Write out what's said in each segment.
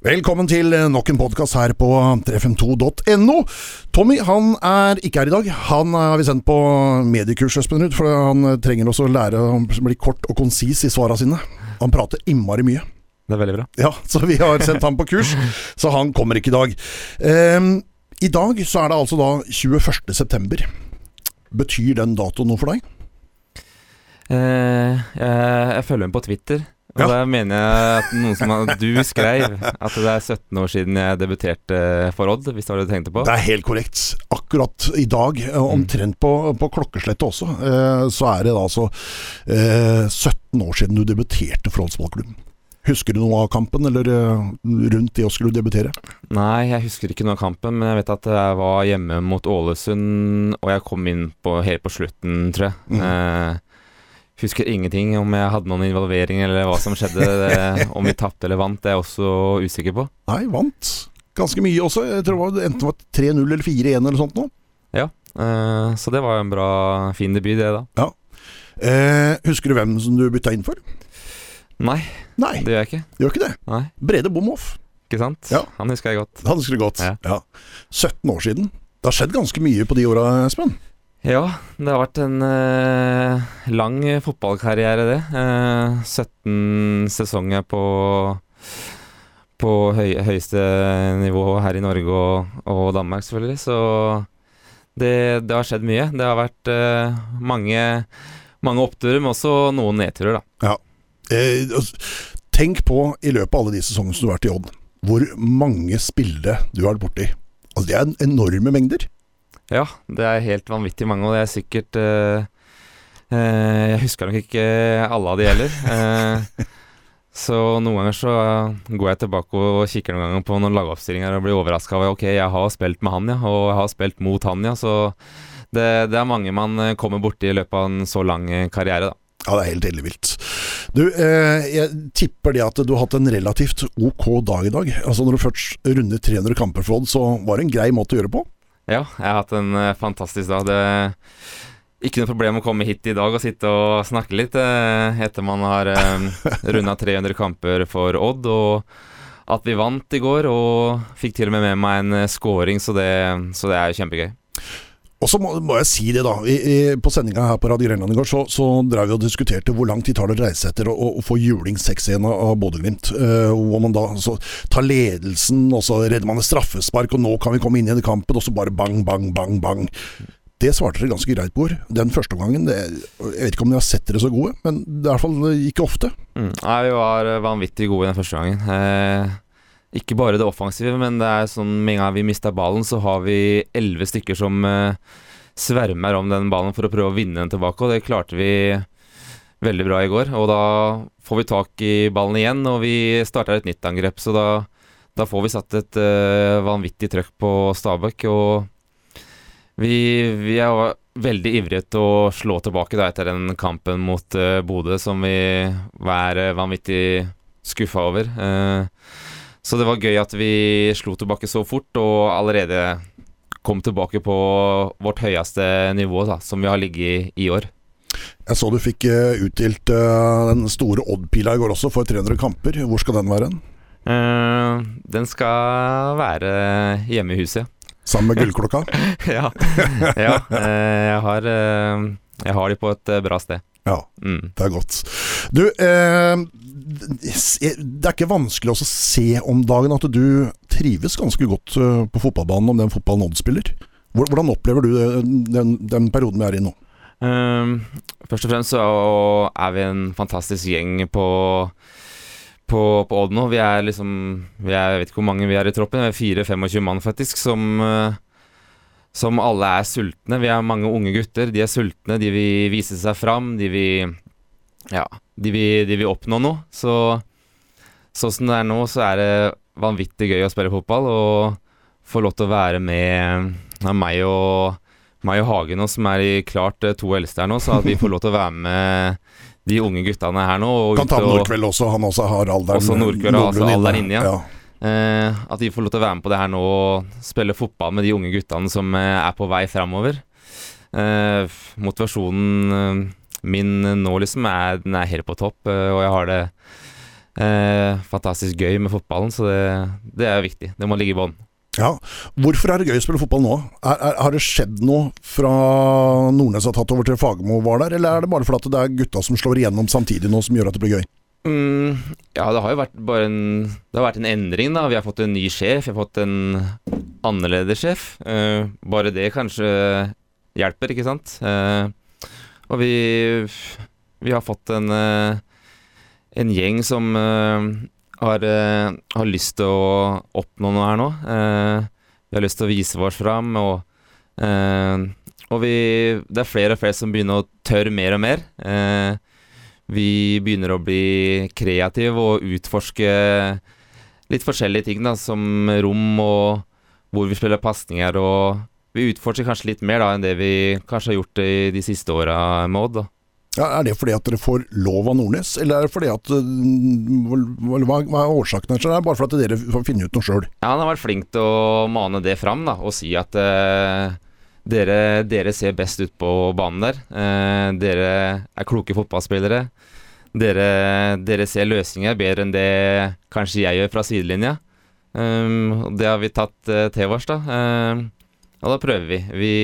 Velkommen til nok en podkast her på 352.no. Tommy han er ikke her i dag. Han har vi sendt på mediekurs, Espen for han trenger også å lære å bli kort og konsis i svara sine. Han prater innmari mye. Det er veldig bra. Ja, så vi har sendt ham på kurs, så han kommer ikke i dag. Um, I dag så er det altså da 21. september. Betyr den datoen noe for deg? Uh, jeg, jeg følger med på Twitter. Og Ja. da mener jeg at noen som har, Du skrev at det er 17 år siden jeg debuterte for Odd, hvis det var det du tenkte på? Det er helt korrekt. Akkurat i dag, eh, omtrent på, på klokkeslettet også, eh, så er det da altså eh, 17 år siden du debuterte for Odds ballklubb. Husker du noe av kampen, eller eh, rundt det å skulle debutere? Nei, jeg husker ikke noe av kampen, men jeg vet at jeg var hjemme mot Ålesund, og jeg kom inn på, helt på slutten, tror jeg. Mm. Eh, husker ingenting om jeg hadde noen involvering eller hva som skjedde. Det, om vi tapte eller vant, det er jeg også usikker på. Nei, vant ganske mye også. Jeg tror det enten var 3-0 eller 4-1 eller sånt nå. Eh, så det var en bra, fin debut, det, da. Eh, husker du hvem som du bytta inn for? Nei, Nei, det gjør jeg ikke. gjør ikke det. Nei, Brede Bomhoff. ikke sant? Ja. Han husker jeg godt. Han husker du godt. Ja. Ja. 17 år siden. Det har skjedd ganske mye på de åra, Espen. Ja, det har vært en eh, lang fotballkarriere, det. Eh, 17 sesonger på på høy, høyeste nivå her i Norge og, og Danmark, selvfølgelig. Så det, det har skjedd mye. Det har vært eh, mange, mange oppturer, men også noen nedturer, da. Eh, altså, tenk på, i løpet av alle de sesongene som du har vært i Odd, hvor mange spillere du har vært borti. Altså, det er enorme mengder. Ja, det er helt vanvittig mange, og det er sikkert eh, eh, Jeg husker nok ikke alle av de heller. Eh, så noen ganger så går jeg tilbake og kikker noen ganger på noen lagoppstillinger og blir overraska over Ok, jeg har spilt med han, ja, og jeg har spilt mot han, ja. Så det, det er mange man eh, kommer borti i løpet av en så lang eh, karriere, da. Ja, det er helt ellevilt. Du, eh, jeg tipper det at du har hatt en relativt ok dag i dag. Altså Når du først runder 300 kamper for Odd, så var det en grei måte å gjøre det på. Ja, jeg har hatt en eh, fantastisk dag. Det ikke noe problem å komme hit i dag og sitte og snakke litt eh, etter man har eh, runda 300 kamper for Odd, og at vi vant i går og fikk til og med med meg en scoring, så det, så det er kjempegøy. Og så må, må jeg si det, da. I, i, på sendinga her på Radio Grenland i går, så, så drev vi og diskuterte hvor lang tid tar det å reise etter å, å, å få juling 6-1 av Bodø-Glimt. Uh, hvor man da så tar ledelsen, og så redder man et straffespark, og nå kan vi komme inn i kampen, og så bare bang, bang, bang, bang. Det svarte dere ganske greit på. ord. Den første omgangen Jeg vet ikke om dere har sett dere så gode, men det er i hvert fall ikke ofte. Mm. Nei, vi var vanvittig gode den første gangen. Eh, ikke bare det offensive, men det er sånn med en gang vi mister ballen, så har vi elleve stykker som eh, svermer om den ballen for å prøve å vinne den tilbake, og det klarte vi veldig bra i går. Og da får vi tak i ballen igjen, og vi starter et nytt angrep, så da, da får vi satt et uh, vanvittig trøkk på Stabæk, og vi, vi er veldig ivrige til å slå tilbake da etter den kampen mot uh, Bodø, som vi er vanvittig skuffa over. Eh, så det var gøy at vi slo tilbake så fort, og allerede kom tilbake på vårt høyeste nivå, da, som vi har ligget i i år. Jeg så du fikk eh, utdelt eh, den store Odd-pila i går også, for 300 kamper. Hvor skal den være? Eh, den skal være hjemme i huset, Sammen med gullklokka? ja. ja jeg, har, jeg har de på et bra sted. Ja. Mm. Det er godt. Du, eh, det er ikke vanskelig å se om dagen at du trives ganske godt eh, på fotballbanen om den fotballen Odd spiller. Hvordan opplever du den, den perioden vi er i nå? Um, først og fremst så er vi en fantastisk gjeng på på, på Odd nå. Vi er liksom vi er, Jeg vet ikke hvor mange vi er i troppen. Vi er 4-25 mann, faktisk, som eh, Som alle er sultne. Vi er mange unge gutter. De er sultne, de vil vise seg fram. De vil Ja, de vil, de vil oppnå noe. Så sånn som det er nå, så er det vanvittig gøy å spille fotball. Og få lov til å være med ja, meg og meg og Hagen, som er i klart eh, to eldste her nå, så at vi får lov til å være med de unge guttene her nå. Og Kan ta Nordkveld også, han også har alderen Også Nordkveld har altså alderen inne. ja. ja. Eh, at vi får lov til å være med på det her nå og spille fotball med de unge guttene som eh, er på vei framover. Eh, motivasjonen eh, min nå liksom er, den er helt på topp, eh, og jeg har det eh, fantastisk gøy med fotballen, så det, det er viktig. Det må ligge i bånn. Ja. Hvorfor er det gøy å spille fotball nå? Er, er, har det skjedd noe fra Nordnes har tatt over til Fagermo var der, eller er det bare fordi det er gutta som slår igjennom samtidig nå som gjør at det blir gøy? Mm, ja, det har jo vært bare en Det har vært en endring, da. Vi har fått en ny sjef. Vi har fått en annerledes sjef. Uh, bare det kanskje hjelper, ikke sant? Uh, og vi Vi har fått en uh, en gjeng som har, har, lyst til å oppnå noe her nå. vi har lyst til å vise oss fram, og, og vi, det er flere og flere som begynner å tørre mer og mer. Vi begynner å bli kreative og utforske litt forskjellige ting, da, som rom og hvor vi spiller pasninger. Og vi utforsker kanskje litt mer da enn det vi kanskje har gjort i de siste åra med Odd. Ja, er det fordi at dere får lov av Nordnes, eller er det fordi at Hva, hva er årsaken her? Er det bare fordi dere får finne ut noe sjøl? Ja, han har vært flink til å mane det fram da, og si at eh, dere, dere, ser best ut på banen der. Eh, dere er kloke fotballspillere. Dere, dere, ser løsninger bedre enn det kanskje jeg gjør fra sidelinja. Um, det har vi tatt eh, til oss, da. Um, og da prøver vi. vi.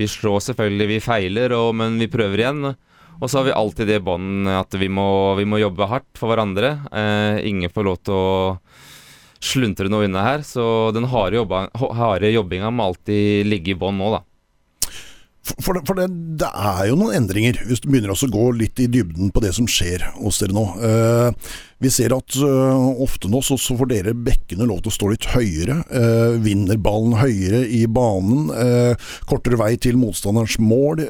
Vi slår selvfølgelig, vi feiler, og, men vi prøver igjen. Og så har vi alltid det båndet at vi må, vi må, jobbe hardt for hverandre. Eh, ingen får lov til å sluntre noe unna her. Så den harde, jobba, harde jobbinga må alltid ligge i bånn nå, da. For, det, for det, det, er jo noen endringer, hvis du begynner å gå litt i dybden på det som skjer hos dere nå. Eh, vi ser at eh, ofte nå så, så, får dere bekkene lov til å stå litt høyere. Eh, vinner ballen høyere i banen. kortere vei til motstanderens mål.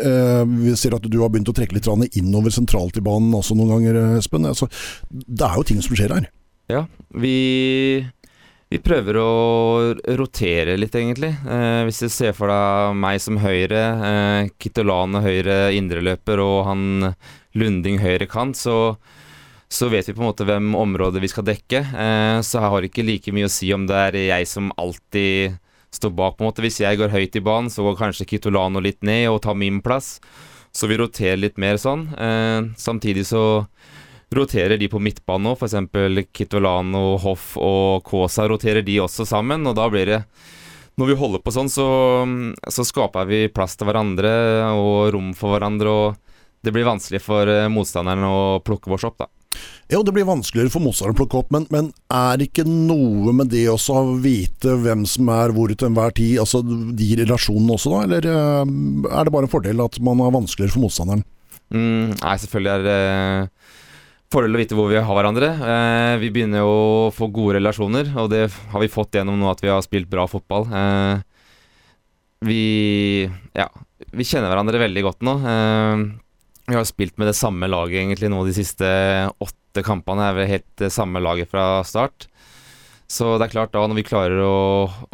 vi ser at du har begynt å trekke litt innover sentralt i banen også noen ganger, Espen. Altså, det er jo ting som skjer her. Ja, vi vi prøver å rotere litt, egentlig. Eh, hvis du ser for deg meg som høyre, eh, Kitolane høyre indreløper og han Lunding høyre kant, så, så, vet vi på en måte hvem området vi skal dekke. Eh, så jeg har ikke like mye å si om det er jeg som alltid står bak. på en måte. Hvis jeg går høyt i banen, så går kanskje Kitolano litt ned og tar min plass. Så vi roterer litt mer sånn. Eh, samtidig så roterer de på midtbanen nå, f.eks. Kitolano, Hoff og Kaasa roterer de også sammen, og da blir det når vi holder på sånn, så, så, skaper vi plass til hverandre og rom for hverandre, og det blir vanskelig for eh, motstanderen å plukke oss opp, da. Ja, det blir vanskeligere for motstanderen å plukke opp, men, men er det ikke noe med det også å vite hvem som er hvor til enhver tid, altså de relasjonene også, da? Eller eh, er det bare en fordel at man har vanskeligere for motstanderen? Mm, nei, selvfølgelig er det fordel å vite hvor vi har hverandre. Eh, vi begynner jo å få gode relasjoner, og det har vi fått gjennom nå at vi har spilt bra fotball. Eh, vi ja, vi kjenner hverandre veldig godt nå. Eh, vi har spilt med det samme laget egentlig nå de siste åtte kampene. Er vel helt det samme laget fra start. Så det er klart da, når vi klarer å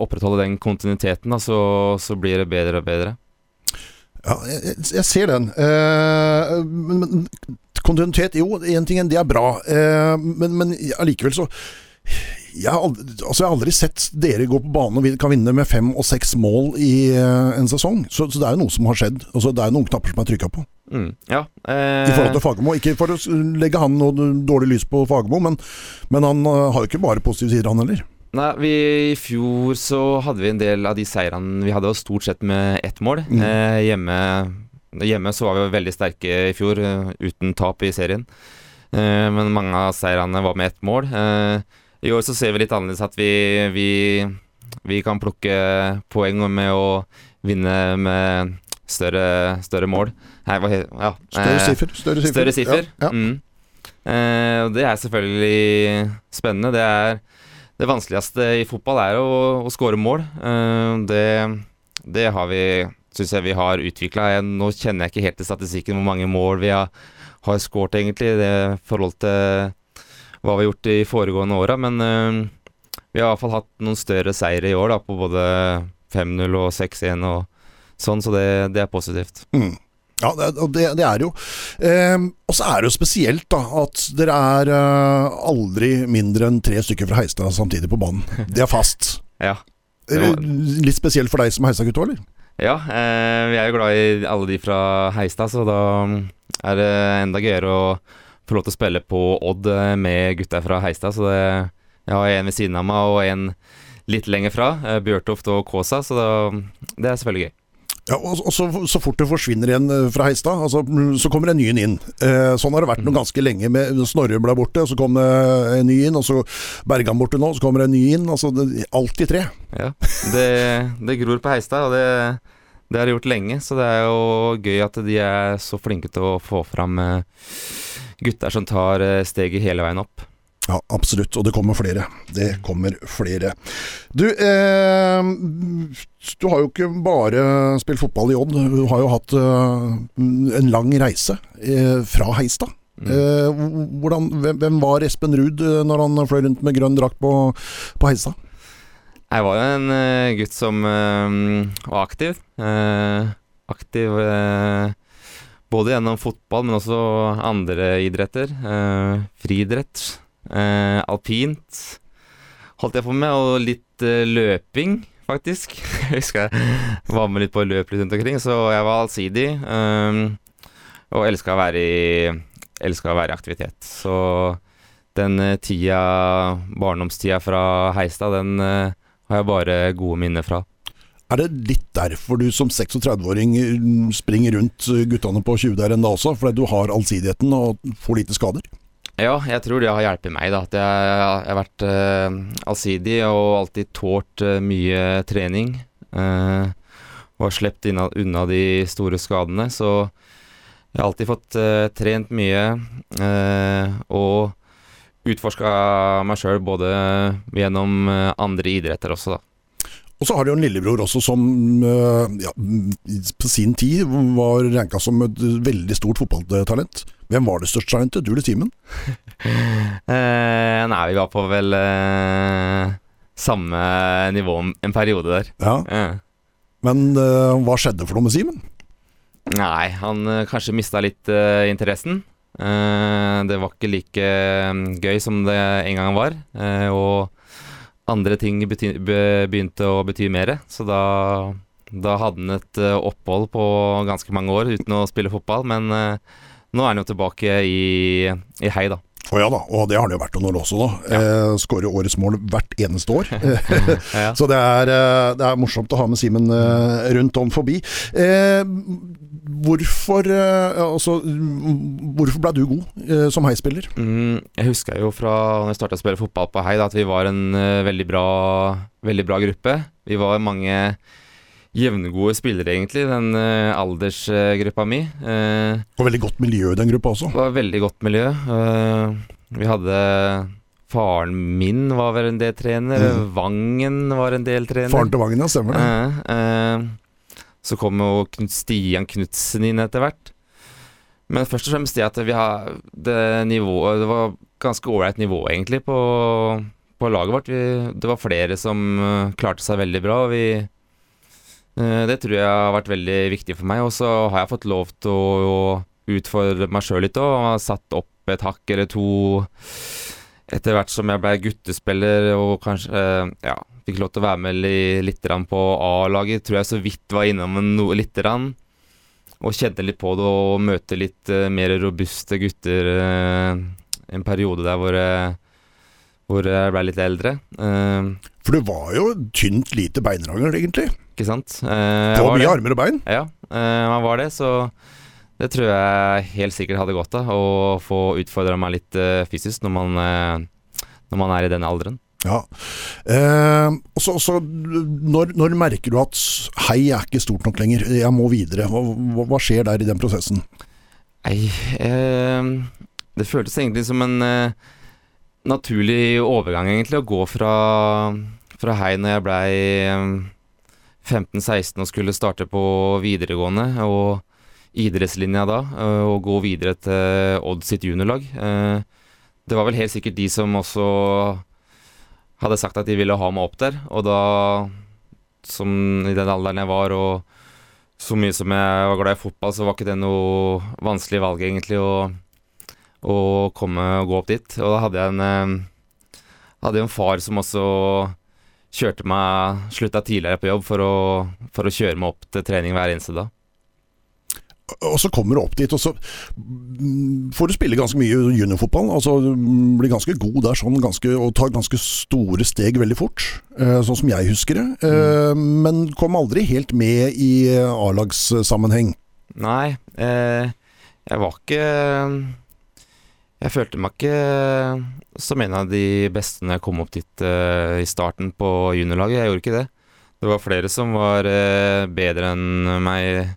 opprettholde den kontinuiteten, da, så, så blir det bedre og bedre. Ja, jeg, jeg ser den. Eh, men, men Kontinuitet, jo, én ting det er bra, eh, men, men allikevel så jeg har, aldri, altså jeg har, aldri, sett dere gå på banen og kan vinne med fem og seks mål i uh, en sesong. Så, så, det er jo noe som har skjedd. Altså, det er noen knapper som er trykka på. Mm, ja, eh... I forhold til Fagermo. Ikke for å legge han noe dårlig lys på Fagermo, men, men, han uh, har jo ikke bare positive sider, han heller. Nei, vi, I fjor så hadde vi en del av de seirene Vi hadde stort sett med ett mål. Mm. Eh, hjemme Hjemme så var vi veldig sterke i fjor, eh, uten tap i serien. Eh, men mange av seirene var med ett mål. Eh, I år så ser vi litt annerledes at vi, vi, vi kan plukke poeng med å vinne med større, større mål. Her var, ja, større siffer. Større siffer. Større siffer. Ja, ja. Mm. Det er selvfølgelig spennende. Det er det vanskeligste i fotball er å, å skåre mål. Det, det, har vi syns jeg vi har utvikla. Nå kjenner jeg ikke helt til statistikken hvor mange mål vi har, har skåret, egentlig, i forhold til hva vi har gjort de foregående åra. Men uh, vi har i hvert fall hatt noen større seire i år, da, på både 5-0 og 6-1 og sånn, så det, det er positivt. Mm. Ja, det, det, er jo. Eh, og så er det jo spesielt da at dere er eh, aldri mindre enn tre stykker fra Heistad samtidig på banen. Det er fast. ja. Var... Litt spesielt for deg som Heistad-gutt eller? Ja, eh, vi er jo glad i alle de fra Heistad, så da er det enda gøyere å få lov til å spille på Odd eh, med gutta fra Heistad. Så det, jeg har en ved siden av meg og en litt lenger fra, eh, Bjørtoft og Kåsa, så da, det er selvfølgelig gøy. Ja, og, og så, så, fort det forsvinner igjen eh, fra Heistad, altså, mm, så kommer en ny inn. Eh, sånn har det vært noe ganske lenge. med Snorre ble borte, så kom det en ny inn. Og så Bergan borte nå, så kommer det en ny inn. Altså, det, alltid tre. Ja, det, det gror på Heistad, og det, det har det gjort lenge. Så det er jo gøy at de er så flinke til å få fram eh, gutter som tar eh, steget hele veien opp. Ja, absolutt. Og det kommer flere. Det kommer flere. Du, eh, du har jo ikke bare spilt fotball i Odd. Du har jo hatt eh, en lang reise eh, fra Heistad. Mm. Eh, hvordan, hvem, var Espen Ruud eh, når han fløy rundt med grønn drakt på, på Heistad? Jeg var jo en uh, gutt som var aktiv. aktiv både gjennom fotball, men også andre idretter. friidrett alpint holdt jeg på med, og litt eh, løping, faktisk. Jeg husker jeg var med litt på løp litt rundt omkring, så jeg var allsidig. Um, og elska å være i Elska å være i aktivitet. Så den uh, tida, barndomstida fra Heistad, den har jeg bare gode minner fra. Er det litt derfor du som 36-åring mm, springer rundt guttene på 20 der ennå også? Fordi du har allsidigheten og får lite skader? Ja, jeg tror det har hjulpet meg. da At jeg, jeg har vært uh, allsidig og alltid tålt uh, mye trening. Uh, og har sluppet unna de store skadene. Så jeg har alltid fått trent mye og utforska meg sjøl både gjennom andre idretter også, da. Og så har de jo en lillebror også som ja, på sin tid var ranka som et veldig stort fotballtalent. Hvem var det største talentet? Du eller Simen? eh, nei, vi var på vel eh, samme nivå en periode der. Ja. Eh. Men eh, hva skjedde for noe med Simen? Nei, han eh, kanskje mista litt eh, interessen. det var ikke like gøy som det en gang var. og andre ting begynte å bety mer, så da da hadde han et opphold på ganske mange år uten å spille fotball, men nå er han jo tilbake i, i Hei, da. Å oh ja da, og det har han jo vært noen år også, da. Ja. Eh, Skårer årets mål hvert eneste år. Så det er, eh, det er, morsomt å ha med Simen eh, rundt om forbi. Eh, hvorfor, eh, altså, hvorfor ble du god eh, som heispiller? Mm, jeg husker jo fra når jeg starta å spille fotball på Hei, da, at vi var en veldig bra, veldig bra gruppe. Vi var mange jevngode spillere, egentlig, den uh, aldersgruppa mi. Uh, og veldig godt miljø i den gruppa også? Det var veldig godt miljø. Uh, vi hadde Faren min var vel en del trener. Mm. Vangen var en del trener. Faren til Vangen, ja, stemmer det. Så kom jo Knut Stian Knutsen inn etter hvert. Men først og fremst det at vi har det nivået Det var ganske ålreit nivå, egentlig, på, på laget vårt. Vi, det var flere som klarte seg veldig bra. og vi Eh, det tror jeg har vært veldig viktig for meg. Og så har jeg fått lov til å utfordre meg sjøl litt òg. har satt opp et hakk eller to etter hvert som jeg ble guttespiller og kanskje eh, ja, fikk lov til å være med litt på A-laget. Tror jeg så vidt var innom lite grann. Og kjente litt på det og møte litt uh, mer robuste gutter uh, en periode der hvor, uh, hvor jeg ble litt eldre. For du var jo tynt lite beinrangel, egentlig? Ikke sant. Eh, det var mye armer og bein? Ja, eh, man var det. Så det tror jeg helt sikkert hadde godt av. Å få utfordra meg litt eh, fysisk når man, eh, når man, er i den alderen. Ja. Eh, også, også, når, når, merker du at hei, er ikke stort nok lenger, jeg må videre. Hva, hva skjer der i den prosessen? Nei, eh, det føltes egentlig som en eh, naturlig overgang, egentlig, å gå fra, fra hei når jeg blei 15-16 og skulle starte på videregående og idrettslinja da, eh, og gå videre til Odd sitt juniorlag. Eh, det var vel helt sikkert de som også hadde sagt at de ville ha meg opp der, og da, som i den alderen jeg var, og så mye som jeg var glad i fotball, så var ikke det noe vanskelig valg, egentlig, å, å komme og gå opp dit. Og da hadde jeg en, eh, hadde en far som også kjørte meg Slutta tidligere på jobb for å, for å kjøre meg opp til trening hver eneste dag. Og så kommer du opp dit, og så får du spille ganske mye juniorfotball. Altså Blir ganske god der sånn, ganske, og tar ganske store steg veldig fort. Eh, sånn som jeg husker det. Mm. men kom aldri helt med i A-lagssammenheng. Nei, eh, jeg var ikke Jeg følte meg ikke som en av de beste når jeg kom opp dit eh, i starten på juniorlaget. Jeg gjorde ikke det. Det var flere som var eh, bedre enn meg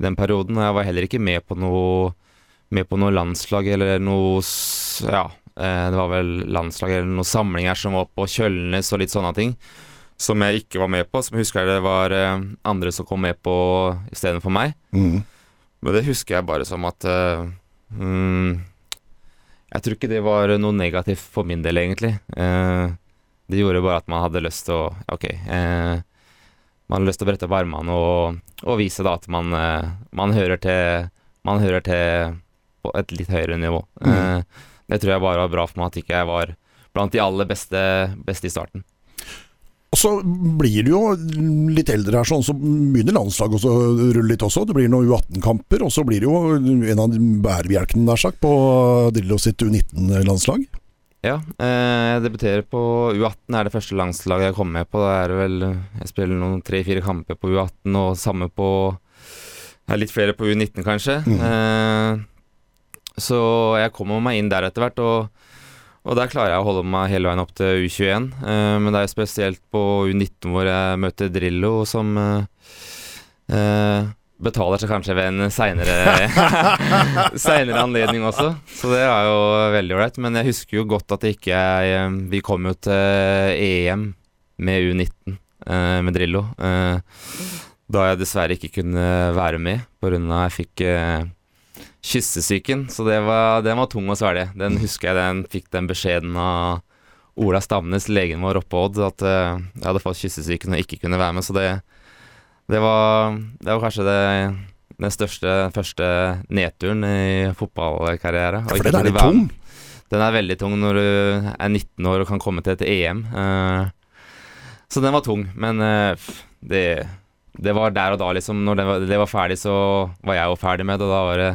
i den perioden. Jeg var heller ikke med på noe med på noe landslag eller noe Ja, eh, det var vel landslag eller noen samlinger som var på Kjølnes og litt sånne ting. Som jeg ikke var med på. Som jeg husker det var eh, andre som kom med på istedenfor meg. Mm. Men det husker jeg bare som at uh, mm, Jeg tror ikke det var noe negativt for min del, egentlig. Uh, det gjorde bare at man hadde lyst til å Ok. Eh, man har lyst til å brette opp armene og, og vise da at man, eh, man hører til Man hører til på et litt høyere nivå. Mm. det tror jeg bare var bra for meg at ikke jeg var blant de aller beste, beste i starten. Og så blir du jo litt eldre her, sånn, så begynner landslaget også å rulle litt også. Det blir noen U18-kamper, og så blir det jo en av bærebjelkene nær sagt på Drillo sitt U19-landslag. Ja, eh, jeg debuterer på U18 er det første landslaget jeg kommer med på. Da er det vel Jeg spiller noen tre-fire kamper på U18, og samme på Litt flere på U19, kanskje. Eh, så jeg kommer meg inn der etter hvert, og, og der klarer jeg å holde meg hele veien opp til U21. Eh, men det er spesielt på U19 hvor jeg møter Drillo, som betaler seg kanskje ved en seinere anledning også. Så det er jo veldig ålreit. Men jeg husker jo godt at det ikke jeg Vi kom jo til EM med U19 eh, med Drillo. Eh, da jeg dessverre ikke kunne være med pga. jeg fikk eh, kyssesyken. Så det var, den var tung å svelge. Den husker jeg den fikk den beskjeden av Ola Stamnes, legen vår oppe Odd, at eh, jeg hadde fått kyssesyken og ikke kunne være med. Så det, det, var, det var kanskje det, den største første nedturen i fotballkarriere. Ja, for den er litt tung. Den er veldig tung når du er 19 år og kan komme til et EM. eh, så den var tung, men eh, det, det var der og da, liksom. Når det var, det var ferdig, så var jeg jo ferdig med det, og da var det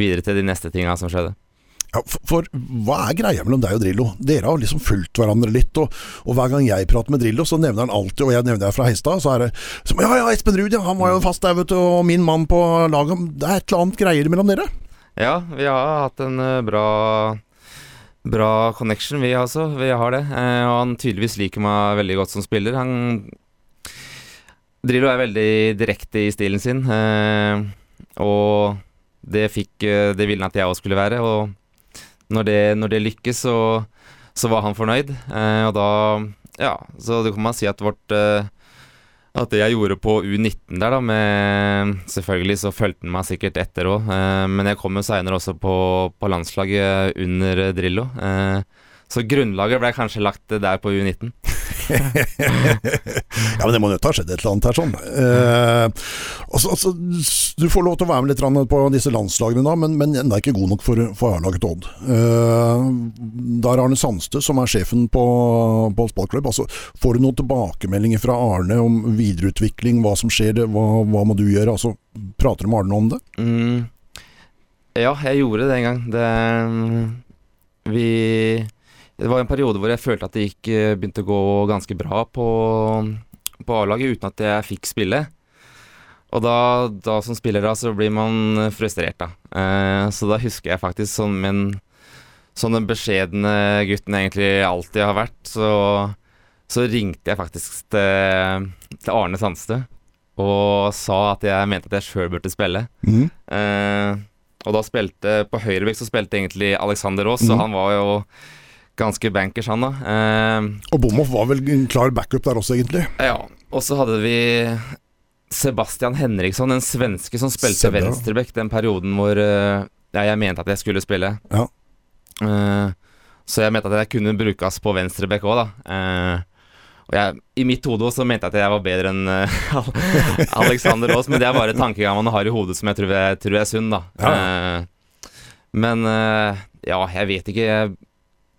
videre til de neste tinga som skjedde. Ja, for, for hva er greia mellom deg og Drillo? Dere har liksom fulgt hverandre litt, og, og hver gang jeg prater med Drillo, så nevner han alltid, og jeg nevner jeg fra Heistad, så er det som, Ja, ja, Espen Ruud, ja, han var jo fast der, vet du, og min mann på laget. Det er et eller annet greier mellom dere? Ja, vi har hatt en eh, bra Bra connection, vi altså. Vi har det. Eh, og han tydeligvis liker meg veldig godt som spiller. Han Drillo er veldig direkte i stilen sin, eh, og det fikk Det ville han at jeg også skulle være. Og når det, når det lykkes, så, så var han fornøyd. Eh, og da Ja, så det kan man si at vårt eh, at det jeg gjorde på U19 der, da, med Selvfølgelig så fulgte han meg sikkert etter òg, eh, men jeg kom jo seinere også på, på landslaget under Drillo. Eh, så grunnlaget ble kanskje lagt der på U19. ja, men det må nødt ha skjedd et eller annet her, sånn. Eh, altså, altså, du får lov til å være med litt på disse landslagene, da, men, men ennå ikke god nok for, for A-laget Odd. Eh, da er Arne Sandstø som er sjefen på, på spillklubb. Altså, får du noen tilbakemeldinger fra Arne om videreutvikling, hva som skjer, hva, hva må du gjøre? Altså, prater du med Arne om det? Mm. Ja, jeg gjorde det en gang. Det Vi Det var en periode hvor jeg følte at det gikk eh, begynte å gå ganske bra på, på A-laget uten at jeg fikk spille. Og da, da som spiller da, så blir man frustrert, da. Eh, så da husker jeg faktisk sånn min Sånn den beskjedne gutten jeg egentlig alltid har vært, så, så ringte jeg faktisk til, til Arne Sandstø og sa at jeg mente at jeg sjøl burde spille. Eh, og da spilte På høyrebekk så spilte egentlig Alexander Aas, mm. og han var jo ganske bankers, han da. Eh, Og Bomhoff var vel en klar backup der også, egentlig. ja. Og så hadde vi Sebastian Henriksson, den svenske som spilte venstreback den perioden hvor eh, ja, jeg mente at jeg skulle spille. Ja. Eh, så jeg mente at jeg kunne brukes på venstrebekk òg, da. Eh, og jeg, I mitt hode så mente jeg at jeg var bedre enn eh, Alexander Aas, men det er bare tankegang man har i hodet som jeg tror er, tror er sunn, da. Ja. Eh, men ja, jeg vet ikke. Jeg,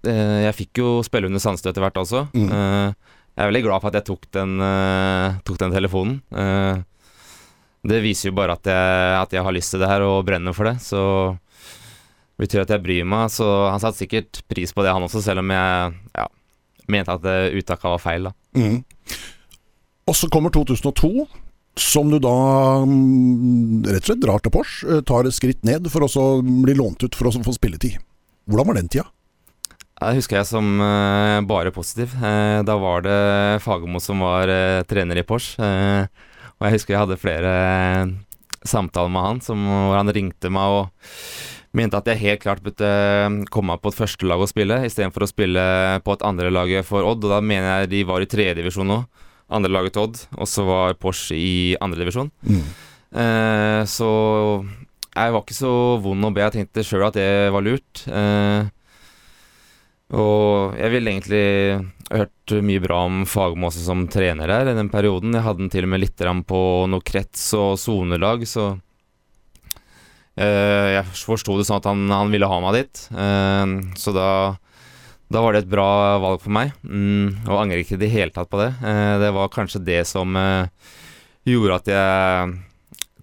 jeg fikk jo spille under Sandstø etter hvert også. Mm. Eh, jeg er veldig glad for at jeg tok den, eh, tok den telefonen. Eh. Eh, det viser jo bare at jeg, at jeg har lyst til det her og brenner for det. Så det betyr at jeg bryr meg. Så han satte sikkert pris på det, han også, selv om jeg ja, mente at eh, uttaket var feil. da. Mm. Og så kommer 2002, som du da mm, rett og slett drar til Pors, eh, tar et skritt ned for å bli lånt ut for å få spilletid. Hvordan var den tida? Det husker jeg som eh, bare positiv. Eh, da var det Fagermo som var eh, trener i Porsch. og jeg husker jeg hadde flere samtaler med han som, hvor han ringte meg og mente at jeg helt klart burde komme på et første lag og spille, istedenfor å spille på et andre laget for Odd. Og da mener jeg de var i tredje divisjon nå. Andre laget til Odd, og så var Porsche i andre divisjon. Mm. Eh, så jeg var ikke så vond å be. Jeg tenkte sjøl at det var lurt. Eh, og jeg ville egentlig hørt mye bra om Fagermo også som trener der i den perioden. Jeg hadde den til og med litt på noe krets og sonelag, så eh, jeg forsto det sånn at han, han ville ha meg dit. Eh, så da, da var det et bra valg for meg, mm, og angrer ikke i det hele tatt på det. Eh, det var kanskje det som gjorde at jeg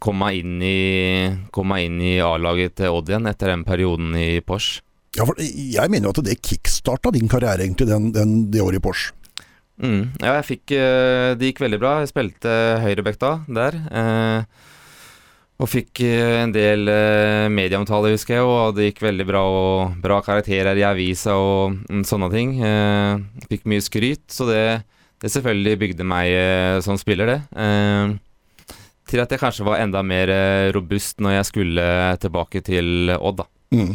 kom meg inn i, i A-laget til Odd igjen etter den perioden i Porsche. Ja, for jeg mener jo at det kickstarta din karriere, egentlig, den, den, det året i Porsche. Mm. Ja, jeg fikk eh, Det gikk veldig bra. Jeg spilte høyreback da, der. Eh, og fikk eh, en del eh, medieomtale, husker jeg, og det gikk veldig bra. Og bra karakterer i avisa og mm, sånne ting. Eh, fikk mye skryt, så det, det selvfølgelig bygde meg eh, som spiller, det. Eh, til at jeg kanskje var enda mer robust når jeg skulle tilbake til Odd, da. Mm.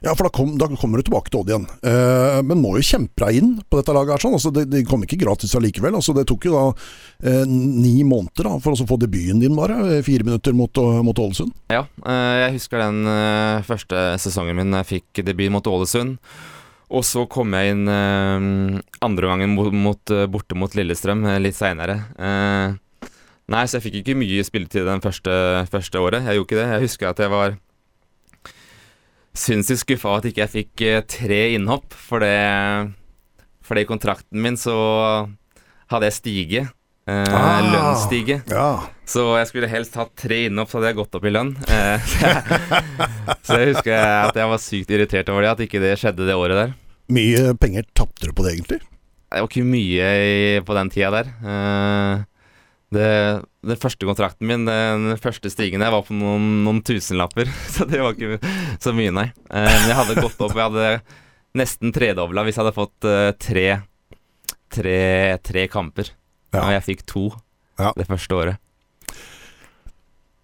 Ja, for da, kom, da, kommer du tilbake til Odd igjen. Eh, men må jo kjempe deg inn på dette laget. her sånn. Altså, det, det, kom ikke gratis allikevel. Altså, det tok jo da eh, ni måneder da, for å få debuten din, bare. eh, Fire minutter mot, mot Ålesund. Ja, eh, jeg husker den eh, første sesongen min jeg fikk debut mot Ålesund. Og så kom jeg inn eh, andre gangen mot, mot, borte mot Lillestrøm litt seinere. nei, så jeg fikk ikke mye spilletid den første, første året. Jeg gjorde ikke det. Jeg husker at jeg var sinnssykt skuffa over at ikke jeg fikk eh, tre innhopp, for det Fordi i kontrakten min så hadde jeg stige. Eh, Ah. Lønnsstige. Ja. Så jeg skulle helst hatt tre innhopp, så hadde jeg gått opp i lønn. Eh, så jeg husker at jeg var sykt irritert over det, at ikke det skjedde det året der. Mye penger tapte du på det, egentlig? Det var ikke mye i, på den tida der. Eh, det, den første kontrakten min, den første stigen jeg var på noen, noen tusenlapper. Så det var ikke så mye, nei. Eh, Men jeg hadde gått opp, jeg hadde nesten tredobla hvis jeg hadde fått eh, tre, tre, tre kamper. Ja. Og jeg fikk to Ja. det første året.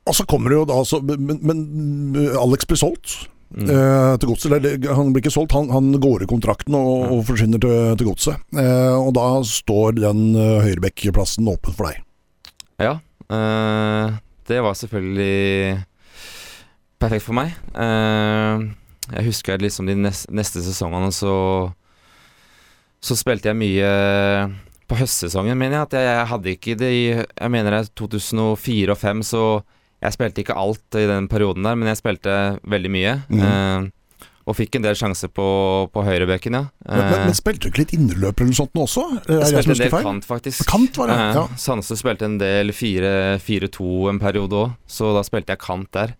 Og så kommer det jo da altså, Men, men Alex blir solgt Mm. eh, til godset. Han blir ikke solgt, han, han går i kontrakten og, og forsvinner til, til godset. Eh, og da står den uh, åpen for deg. Ja, Uh, det var selvfølgelig perfekt for meg. Uh, jeg husker liksom de neste, neste sesongene så Så spilte jeg mye på høstsesongen, mener jeg. At jeg, jeg hadde ikke det i Jeg mener det er 2004 og 2005, så jeg spilte ikke alt i den perioden der, men jeg spilte veldig mye. Mm. eh, og fikk en del sjanser på, på høyrebekken, ja. Men, men, Eh, men spilte du ikke litt indreløper eller noe sånt nå også? Jeg spilte en del feil? kant, faktisk. Kant var det, Eh, ja. Sandnes spilte en del 4-2 en periode òg, så da spilte jeg kant der.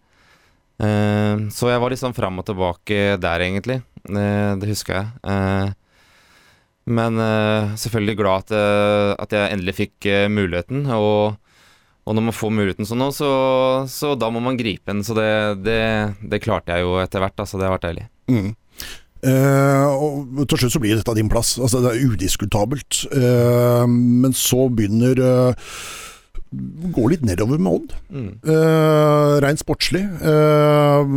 Eh, så jeg var litt sånn fram og tilbake der, egentlig. Eh, det husker jeg. Eh, men eh, selvfølgelig glad at, eh, at jeg endelig fikk eh, muligheten. Og, og når man får muligheten sånn nå, så, så da må man gripe den. Så det, det, det klarte jeg jo etter hvert, altså. Det har vært deilig. Mm. Uh, og til slutt så blir dette din plass. Altså, det er udiskutabelt. Uh, men så begynner uh, Gå litt nedover med Odd. Mm. Uh, Rent sportslig. Eh,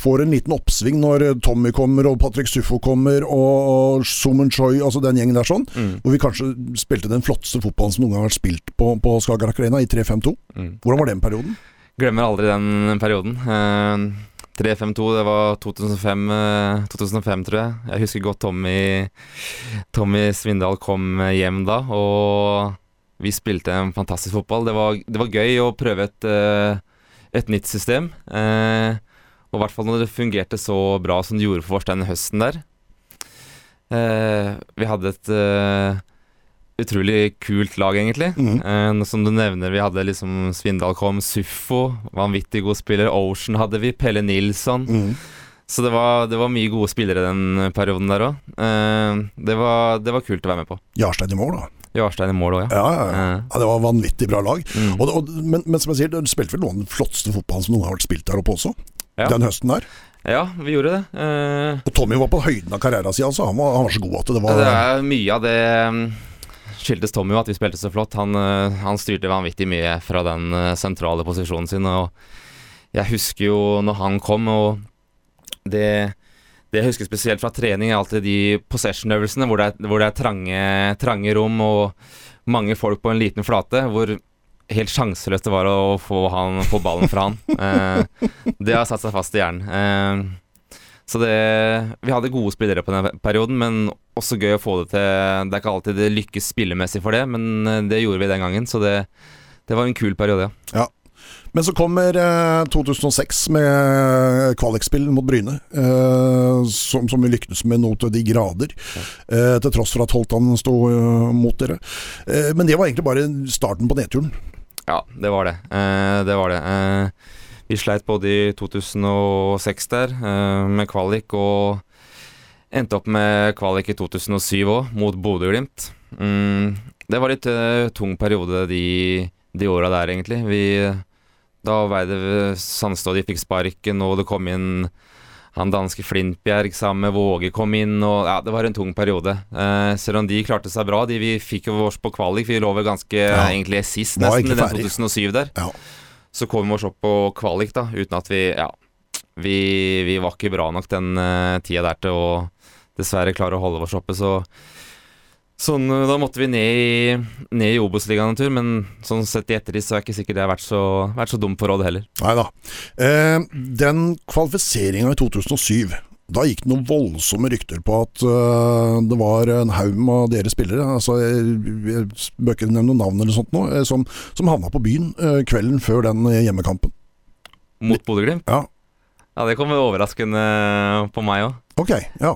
får en liten oppsving når Tommy kommer og Patrick Suffo kommer og, og Sumen Choi, altså den gjengen der sånn. Mm. Hvor vi kanskje spilte den flotteste fotballen som noen gang har vært spilt på, på Skagerrak Arena, i 3-5-2. Mm. Hvordan var den perioden? Glemmer aldri den perioden. Eh, 3-5-2, det var 2005, eh, 2005, tror jeg. Jeg husker godt Tommy, Tommy Svindal kom hjem da, og vi spilte en fantastisk fotball. Det var, det var gøy å prøve et, eh, et nytt system. Eh, og i hvert fall når det fungerte så bra som det gjorde for oss den høsten der. Eh, vi hadde et, eh, utrolig kult lag, egentlig. Mm. Eh, som du nevner, vi hadde liksom Svindal kom, Suffo, vanvittig god spiller. Ocean hadde vi, Pelle Nilsson. Mm. Så det var, det var mye gode spillere den perioden der òg. Eh, det, var, det var kult å være med på. Jarstein i mål, da. Jarstein i mål òg, ja. Ja, ja, ja. Eh, ja, det var vanvittig bra lag. mm. Og, og, men, men som jeg sier, du spilte vel noe av den flotteste fotballen som noen har vært spilt der oppe også? Den høsten der. Ja, vi gjorde det. Eh, Og Tommy var på høyden av karrieren sin, altså. Han var, han var så god at det var det er mye av det mm, skyldtes Tommy jo at vi spilte så flott. Han, eh, han styrte vanvittig mye fra den eh, sentrale posisjonen sin. Og jeg husker jo når han kom, og det, det jeg husker spesielt fra trening, er alltid de possession-øvelsene hvor, hvor det er trange, trange rom og mange folk på en liten flate. Hvor helt sjanseløst det var å få, han, få ballen fra han. Eh, det har satt seg fast i hjernen. Eh, så det Vi hadde gode spillere på den perioden, men også gøy å få det til. Det er ikke alltid det lykkes spillemessig for det, men eh, det gjorde vi den gangen, så det, det var en kul periode, ja. ja. Men så kommer eh, 2006 med kvalikspill mot Bryne, eh, som, som vi lyktes med noe til de grader. Eh, til tross for at Holtan sto eh, mot dere. Eh, men det var egentlig bare starten på nedturen. Ja, det var det. Eh, det var det. Vi sleit både i 2006 der, eh, med kvalik, og endte opp med kvalik i 2007 òg, mot Bodø-Glimt. Mm, det var litt eh, tung periode de, de åra der, egentlig. Vi, da Veide Sandstad de fikk sparken, og det kom inn han danske Flintbjerg sammen med Våge kom inn, og ja, det var en tung periode. Eh, selv om de klarte seg bra. De, vi fikk jo oss på kvalik, vi lå vel ganske Ja. egentlig sist, nesten, i den 2007 der. Ja. Så kom vi oss opp på kvalik, da, uten at vi Ja, vi, vi var ikke bra nok den uh, tida der til å dessverre klare å holde oss oppe, så Sånn, eh, Da måtte vi ned i, i Obos-ligaen en tur, men sånn sett i ettertid så er jeg ikke sikkert det har vært så, vært så dumt for Odd heller. Nei da. Eh, den kvalifiseringa i 2007 da gikk det noen voldsomme rykter på at uh, det var en haug med deres spillere, altså jeg, jeg bør ikke nevne noen navn eller sånt nå, eh, som, som havna på byen uh, kvelden før den hjemmekampen. Mot Bodø-Glimt. Ja, Ja, det kom overraskende på meg òg. ok. Ja.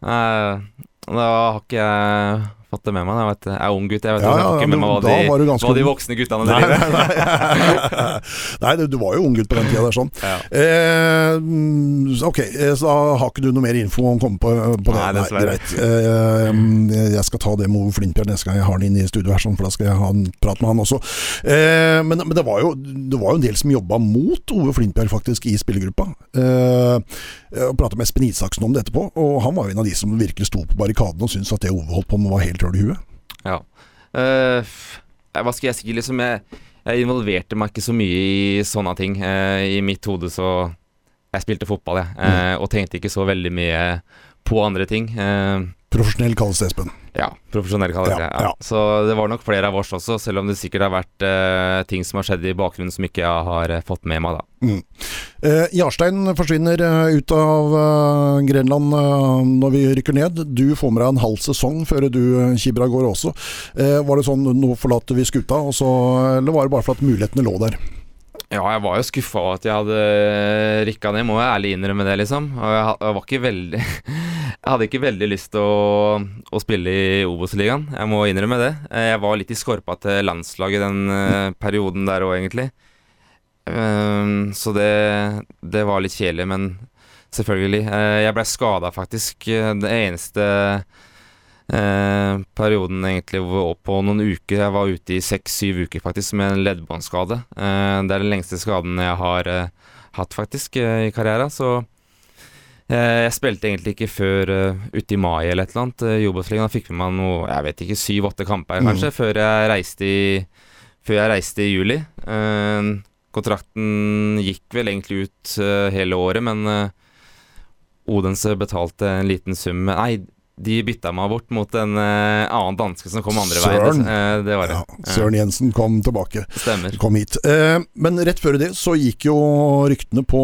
da har ikke jeg fått det med meg. Jeg, vet, jeg er ung gutt, jeg vet Ja, ja, ikke med meg hva var de, ganske hva de voksne guttene Nei, driver nei, nei. nei du, du var jo ung gutt på den tida der, sånn. Ja. Eh, mm, ok, eh, så da har ikke du noe mer info om å komme på, på det? Nei, dessverre. greit. Eh, mm, jeg skal ta det med Ove Flintbjørn neste gang jeg har han inn i studio her, sånn, for da skal jeg ha en prat med han også. Eh, men men det, var jo, det var jo en del som jobba mot Ove Flintbjørn faktisk i spillergruppa. Eh, jeg prata med Espen Isaksen om det etterpå, og han var jo en av de som virkelig sto på barrikadene og syntes at det Ove holdt på med var helt huet. Ja. Uh, hva skal jeg si, liksom jeg, jeg involverte meg ikke så mye i sånne ting. Uh, I mitt hode så Jeg spilte fotball, jeg, eh, og tenkte ikke så veldig mye på andre ting. Eh, Profesjonell kalles det, Espen. ja, profesjonell kalles det. Ja. ja. Så det var nok flere av oss også, selv om det sikkert har vært eh, ting som har skjedd i bakgrunnen som ikke jeg har eh, fått med meg, da. Eh, Jarstein forsvinner eh, ut av eh, Grenland eh, når vi rykker ned. Du får med deg en halv sesong før du kibber av gårde også. Eh, var det sånn nå forlater vi skuta, og så, eller var det bare for at mulighetene lå der? Ja, jeg var jo skuffa over at jeg hadde rykka ned, må jeg ærlig innrømme det, liksom. Og jeg, var ikke veldig Jeg hadde ikke veldig lyst til å, å spille i Obos-ligaen, jeg må innrømme det. Eh, Jeg var litt i skorpa til landslaget den eh, perioden der òg, egentlig. Ehm, så det, det var litt kjedelig, men selvfølgelig. Eh, jeg blei skada, faktisk. Eh, Det eneste eh, perioden egentlig hvor- på noen uker. Jeg var ute i seks-syv uker faktisk med en leddbåndskade. Eh, det er den lengste skaden jeg har eh, hatt faktisk eh, i karrieren. Så eh, jeg spilte egentlig ikke før uh, ute i mai eller et eller annet. Uh, fikk med meg noe, jeg vet ikke, syv-åtte kamper Mm. kanskje, før jeg reiste i, før jeg reiste i juli. Eh, kontrakten gikk vel egentlig ut hele året, men Odense betalte en liten sum Nei, de bytta meg bort mot en uh, annen danske som kom andre Søren. veien. Uh, det var det. Ja, Søren Jensen kom tilbake. Stemmer. Kom hit. Uh, men rett før det så gikk jo ryktene på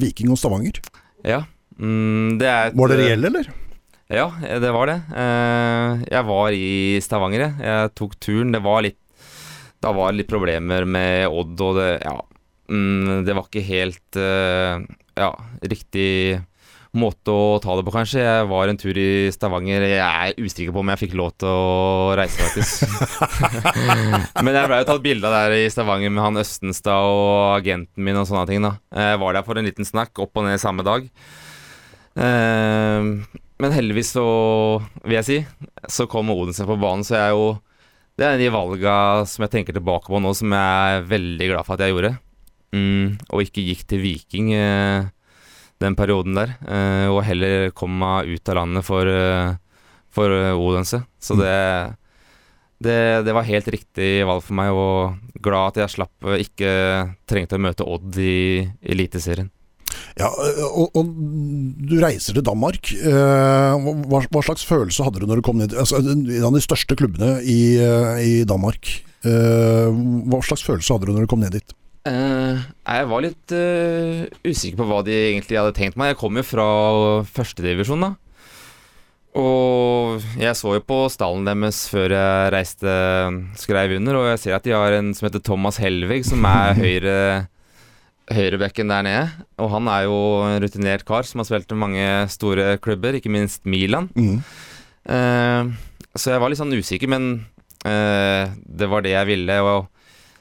Viking og Stavanger. Ja. Mm, det et, Var det reelle, eller? Ja, det var det. Eh, jeg var i Stavanger, jeg. Jeg tok turen. Det var litt Da var det litt problemer med Odd, og det Ja. Mm, det var ikke helt Ja, riktig måte å ta det på, kanskje. Jeg var en tur i Stavanger. Jeg er usikker på om jeg fikk lov til å reise, faktisk. Men jeg ble jo tatt bilde av der i Stavanger med han Østenstad og agenten min og sånne ting. da Jeg var der for en liten snakk, opp og ned samme dag. Eh, men heldigvis så, vil jeg si, så kom Odense på banen, så jeg er jo Det er de valga som jeg tenker tilbake på nå, som jeg er veldig glad for at jeg gjorde. Mm, og ikke gikk til Viking. Eh, den perioden der, eh, og heller kom meg ut av landet for, eh, for eh, Odense. Så det, det, det, var helt riktig valg for meg, og glad at jeg slapp ikke trengte å møte Odd i Eliteserien. Ja, og, og, du reiser til Danmark. Hva, hva, slags følelse hadde du når du kom ned altså, En av de største klubbene i, i Danmark. Hva slags følelse hadde du når du kom ned dit? Uh, jeg var litt uh, usikker på hva de egentlig hadde tenkt meg. Jeg kom jo fra førstedivisjon, da. Og jeg så jo på stallen deres før jeg reiste skreiv under, og jeg ser at de har en som heter Thomas Helvig, som er høyre høyrebekken der nede. Og han er jo en rutinert kar som har spilt i mange store klubber, ikke minst Milan. Mm. Uh, så jeg var litt sånn usikker, men det var det jeg ville. og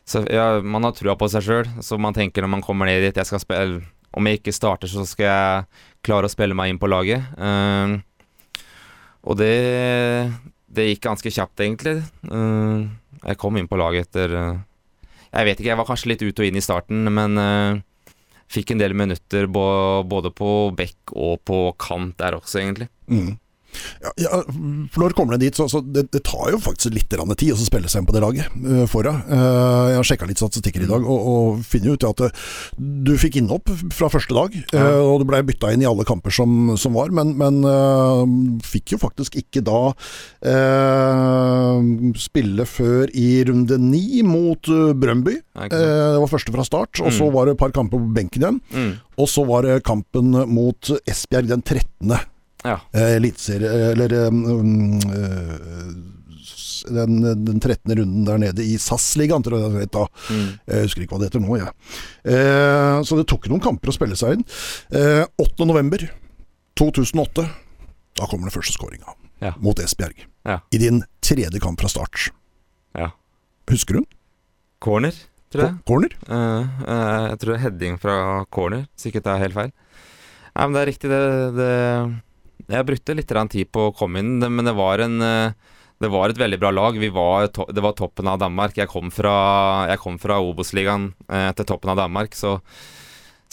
så ja, man har trua på seg sjøl, så man tenker når man kommer ned dit jeg skal spille Om jeg ikke starter, så skal jeg klare å spille meg inn på laget. Uh, og det, det gikk ganske kjapt, egentlig. Uh, jeg kom inn på laget etter uh, Jeg vet ikke, jeg var kanskje litt ut og inn i starten, men fikk en del minutter både på bekk og på kant der også, egentlig. Mm. Ja, ja, for når kommer det dit, så, så det, det, tar jo faktisk litt tid å spille seg inn på det laget uh, foran. Uh, jeg har sjekka litt statistikker i dag, og, og finner ut at uh, du fikk innhopp fra første dag. Uh, og du ble bytta inn i alle kamper som, som var, men, men fikk jo faktisk ikke da spille før i runde ni mot Brøndby. det var første fra start, og så mm. var det et par kamper på benken igjen. Mm. Og så var det kampen mot Esbjerg den 13. Ja. Eh, eliteserie Eller um, den, den 13. runden der nede i SAS-ligaen, tror jeg det het da. Mm. Jeg husker ikke hva det heter nå, jeg. Eh, så det tok noen kamper å spille seg inn. Eh, 8. november 2008, da kommer den første skåringa. Ja. Mot Esbjerg. Ja. I din tredje kamp fra start. Ja. Husker du? Corner, tror jeg. Corner? Uh, uh, jeg tror heading fra corner, sikkert det er helt feil. Nei, men det er riktig, det, det jeg brukte litt tid på å komme inn, men det var, en, eh, det var et veldig bra lag. Var det var toppen av Danmark. Jeg kom fra, jeg fra Obos-ligaen eh, til toppen av Danmark, så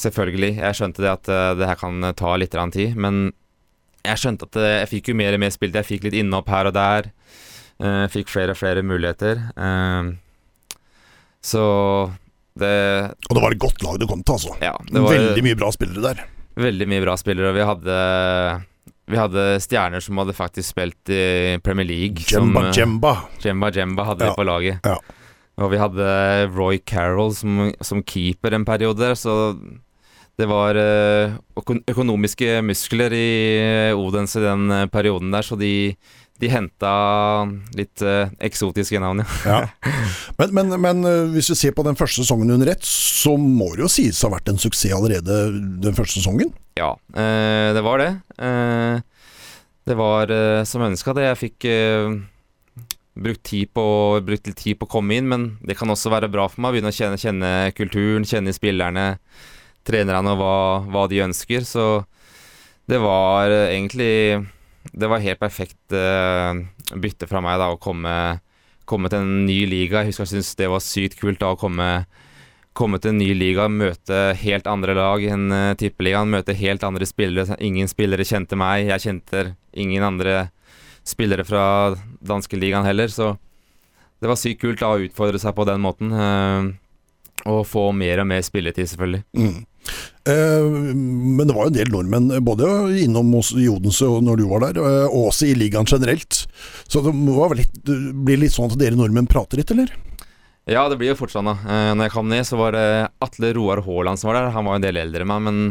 selvfølgelig. Jeg skjønte det at eh, det her kan ta litt tid, men jeg skjønte at jeg fikk jo mer og mer spilt. Jeg fikk litt innhopp her og der. Eh, fikk flere og flere muligheter. Så det Og det var et godt lag du kom til, altså. Ja, veldig mye bra spillere der. Veldig mye bra spillere, og vi hadde vi hadde stjerner som hadde faktisk spilt i Premier League. Jemba som, Jemba. Jemba Jemba hadde ja. vi på laget. Ja. Og vi hadde Roy Carroll som, som keeper en periode, så det var uh, økonomiske muskler i Odense i den eh, perioden der, så de de henta litt uh, eksotiske navn, ja. Men, men, men uh, hvis vi ser på den første sesongen under ett, så må det jo sies å ha vært en suksess allerede den første sesongen? Ja, uh, det var det. det var som ønska det. Jeg fikk brukt, tid på, brukt litt tid på å komme inn, men det kan også være bra for meg å begynne å kjenne, kjenne kulturen, kjenne spillerne, trenerne og hva, hva de ønsker. Så det var egentlig det var helt perfekt uh, bytte fra meg da å komme, komme, til en ny liga. Jeg husker jeg syntes det var sykt kult da å komme, komme, til en ny liga, møte helt andre lag enn uh, Tippeligaen. Møte helt andre spillere. Ingen spillere kjente meg. Jeg kjente ingen andre spillere fra danskeligaen heller, så det var sykt kult da å utfordre seg på den måten. Uh, og få mer og mer spilletid, selvfølgelig. Mm. Eh, men det var jo en del nordmenn både innom i Odense når du var der, eh, og også i ligaen generelt. Så det må vel litt, bli litt sånn at dere nordmenn prater litt, eller? Ja, det blir jo fort sånn, da. Eh, når jeg kom ned, så var det Atle Roar Haaland som var der. Han var en del eldre enn meg, men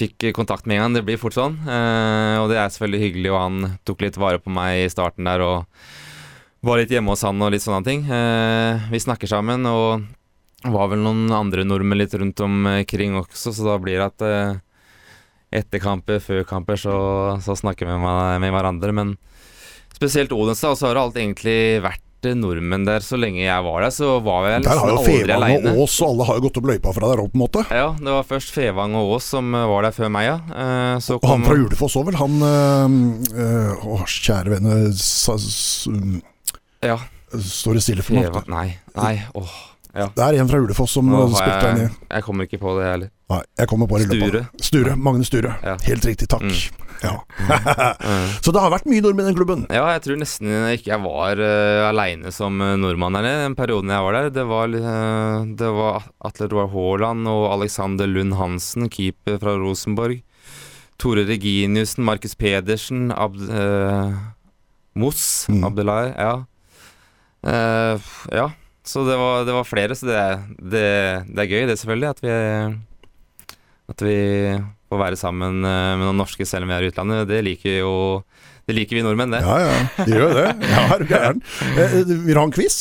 fikk kontakt med en gang. Det blir fort sånn. Og det er selvfølgelig hyggelig, og han tok litt vare på meg i starten der. og var litt hjemme hos han og litt sånne ting. vi snakker sammen, og var vel noen andre nordmenn litt rundt omkring også, så da blir det at eh, etter kamper, før kamper, så, så snakker vi med, med hverandre. Men spesielt Odense, og så har det alt egentlig vært eh, nordmenn der så lenge jeg var der. Så var jeg Der har jo Fevang aleine. og Ås, og alle har jo gått opp løypa fra der opp, på en måte. Ja, det var først Fevang og Ås som eh, var der før meg, ja. Eh, Så Og han fra Julefoss òg, vel? Han øh, øh, Å, kjære vene sa- s- Ja, Står det stille for meg? Nei, nei, åh. Det er en fra Ulefoss som Nå spilte jeg, nede. jeg kommer ikke på det heller. Nei, jeg kommer på det i løpet Sture. Sture. Magne Sture. Ja. Helt riktig, takk. Mm. Ja. Eh, Så det har vært mye nordmenn i den klubben. Ja, jeg tror nesten ikke jeg var uh, aleine som eh, nordmann der den perioden jeg var der. Det var, uh, det var Atle Roar Haaland og Alexander Lund Hansen, keeper fra Rosenborg. Tore Reginiussen, Markus Pedersen, Abd... Uh, Moss, Mm. Abdelai, ja. Uh, ja, så det var, det var flere, så det, det, det er gøy det selvfølgelig at vi At vi får være sammen eh, med noen norske selv om vi er i utlandet. Det liker jo Det liker vi nordmenn, det. Ja ja, de gjør det. Ja, er du gæren. Vil du ha en quiz?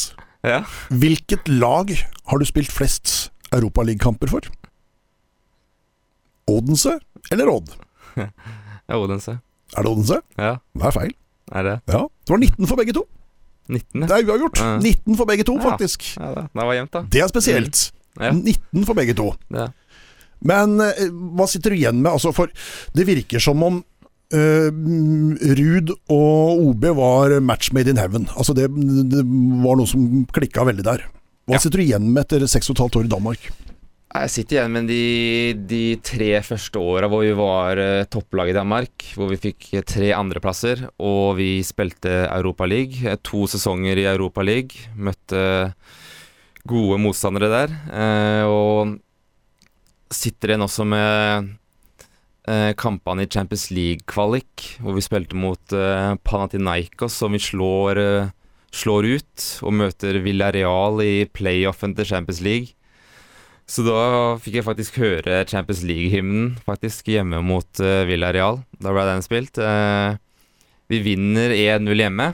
Ja. Hvilket lag har du spilt flest Europaligakamper for? Odense eller Odd? Ja, Odense. Er det Odense? Ja, Det er feil. er det Ja, Det var 19 for begge to. 19? Det er uavgjort. Ja. 19 for begge to, faktisk. Ja, det, det var jevnt, da. Det er spesielt. Ja. 19 for begge to. Men eh, hva sitter du igjen med? Altså, for det virker som om Uh, Ruud og OB var match made in heaven. Altså det, det var noe som klikka veldig der. Hva Ja. sitter du igjen med etter 6 15 år i Danmark? Jeg sitter igjen med de, de tre første åra hvor vi var uh, topplag i Danmark. Hvor vi fikk eh, tre andreplasser, og vi spilte Europaliga. To sesonger i Europaliga. Møtte gode motstandere der. eh, og sitter igjen også med eh, kampene i Champions League-kvalik, hvor vi spilte mot Panathinaikos, som vi slår, eh, slår ut, og møter Villarreal i playoffen til Champions League. Så da fikk jeg faktisk høre Champions League-hymnen faktisk hjemme mot uh, Villarreal. Da ble den spilt. Uh, vi vinner 1-0 hjemme.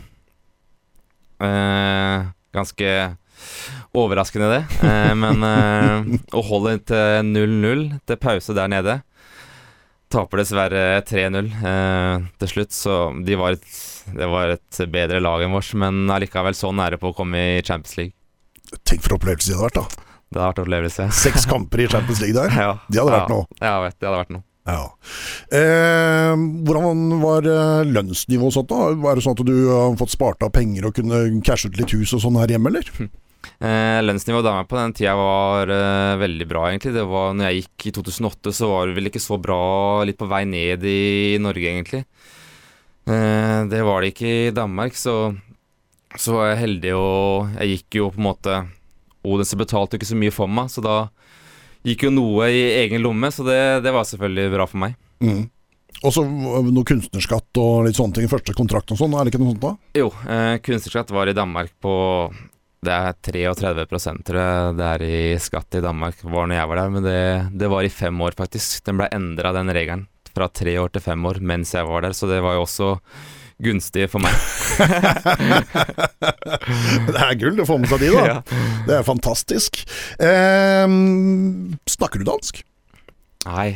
Uh, ganske overraskende, det. Men å holde til 0-0 til pause der nede Taper dessverre 3-0 eh, til slutt, så de var et, det var et bedre lag enn vårt. Men allikevel så nære på å komme i Champions League. Tenk for opplevelse det hadde vært, da. Det hadde vært en opplevelse. Seks kamper i Champions League der. Ja, Det hadde vært ja, noe. Ja, vet, det hadde vært noe. Ja. Eh, hvordan var eh, lønnsnivået sånn da? Er det sånn at du har fått spart av penger og kunne cashe ut litt hus og sånn her hjemme, eller? Eh, lønnsnivået da på den tida var eh, veldig bra, egentlig. Det var når jeg gikk i 2008, så var det vel ikke så bra, litt på vei ned i Norge, egentlig. Eh, det var det ikke i Danmark, så, så var jeg heldig og jeg gikk jo på en måte Odense betalte ikke så mye for meg, så da gikk jo noe i egen lomme, så det, det var selvfølgelig bra for meg. Mm. Og så eh, noe kunstnerskatt og litt sånne ting første kontrakt og sånn, er det ikke noe sånt da? Jo, eh, kunstnerskatt var i Danmark på Det er 33 tror jeg det er i skatt i Danmark, var når jeg var der. Men det, det var i fem år, faktisk. Den ble endra, den regelen. Fra tre år til fem år mens jeg var der, så det var jo også gunstig for meg. det er gull å få med seg de, da. Ja. Det er fantastisk. Eh, snakker du dansk? Nei,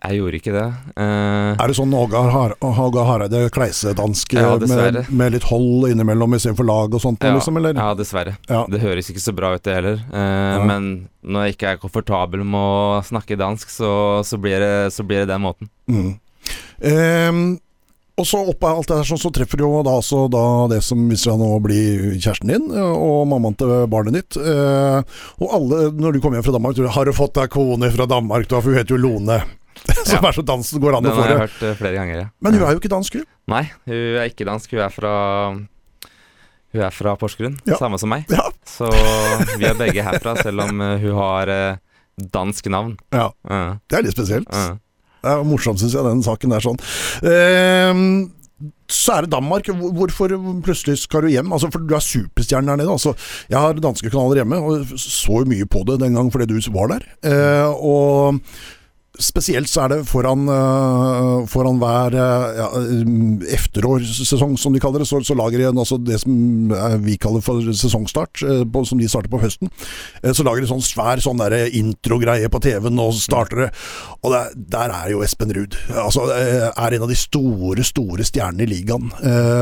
jeg gjorde ikke det. Eh, Er det sånn Åge Har- Hareide Kleise-dansk Ja, med, med litt hold innimellom istedenfor lag og sånt, ja, liksom, eller? ja, dessverre. Ja. Det høres ikke så bra ut, det heller. Eh, Ja. Men når jeg ikke er komfortabel med å snakke dansk, så, så, blir, det, så blir det den måten. Mm. Ehm, og så oppå alt det der sånn, så treffer jo da altså da det som viser seg nå å bli kjæresten din, eh, og mammaen til barnet ditt. Eh, og alle, når du kommer hjem fra Danmark, tror du, har du fått deg kone fra Danmark, da, for hun heter jo Lone. Som Ja. er så dansen går an å få det. Den har jeg hørt eh, flere ganger, ja. Men hun er jo ikke dansk, hun. Nei, hun er ikke dansk. Hun er fra Hun er fra Porsgrunn, Ja. samme som meg. Ja. Så vi er begge herfra, selv om hun har dansk navn. ja. Det er litt spesielt. Uh. Det er morsomt, syns jeg, den saken der sånn. Ehm, så er det Danmark. Hvorfor plutselig skal du hjem? Altså, for Du er superstjerne der nede. Altså, jeg har danske kanaler hjemme, og så mye på det den gang fordi du var der. Uh, og Spesielt så er det foran, uh, foran hver uh, ja, efterårssesong, som de kaller det, så, så lager de altså det som vi kaller for sesongstart, på, som de starter på høsten. så lager de sånn svær sånn introgreie på TV-en, og starter det. Og der, der er jo Espen Ruud. Altså, er en av de store, store stjernene i ligaen.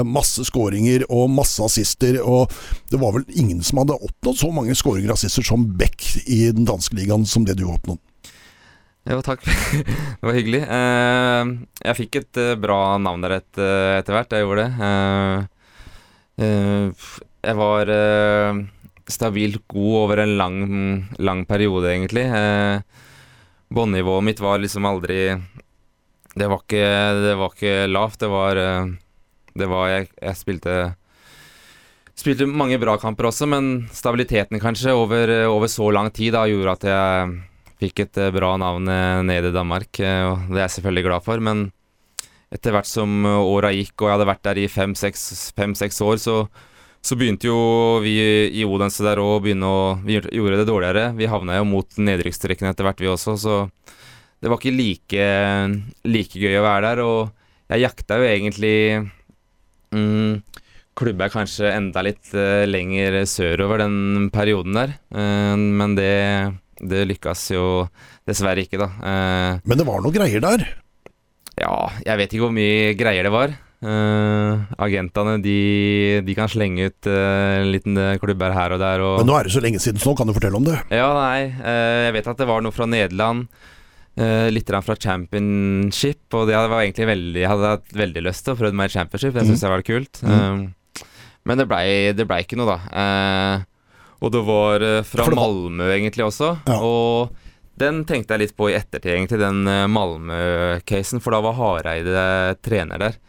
masse skåringer og masse assister, og det var vel ingen som hadde oppnådd så mange skåringer og assister som Beck i den danske ligaen som det du har oppnådd. Jo, takk. det var hyggelig. Uh, jeg fikk et uh, bra navn der et, uh, etter hvert. Jeg gjorde det. jeg var stabilt god over en lang, lang periode, egentlig. Båndnivået mitt var liksom aldri Det var ikke, det var ikke lavt. Det var, det var jeg, jeg spilte Spilte mange bra kamper også, men stabiliteten kanskje over, over så lang tid da gjorde at jeg Fikk et eh, bra navn eh, nede i Danmark, eh, og det er jeg selvfølgelig glad for. Men etter hvert som åra gikk, og jeg hadde vært der i fem-seks år, så, så, begynte jo vi i Odense der å begynne å Vi gjorde det dårligere. Vi havna jo mot nedrykkstrekkene etter hvert, vi også, så det var ikke like, like gøy å være der. Og jeg jakta jo egentlig mm, klubba kanskje enda litt lenger sørover den perioden der, men det det lykkes jo dessverre ikke, da. Eh, Men det var noe greier der? Ja, jeg vet ikke hvor mye greier det var. Uh, agentene de, de, kan slenge ut uh, liten klubber her og der. Og Men nå er det så lenge siden, så nå kan du fortelle om det. Ja, nei. Uh, jeg vet at det var noe fra Nederland. Uh, litt fra championship, og det var egentlig veldig, jeg hadde hatt veldig lyst til å prøve meg i championship. Det syns mm. jeg var kult. Mm. men det blei ble ikke noe, da. Og det var uh, fra var... Malmö egentlig også. Ja. Og den tenkte jeg litt på i ettertid, egentlig, den uh, Malmö-casen. For da var Hareide trener der.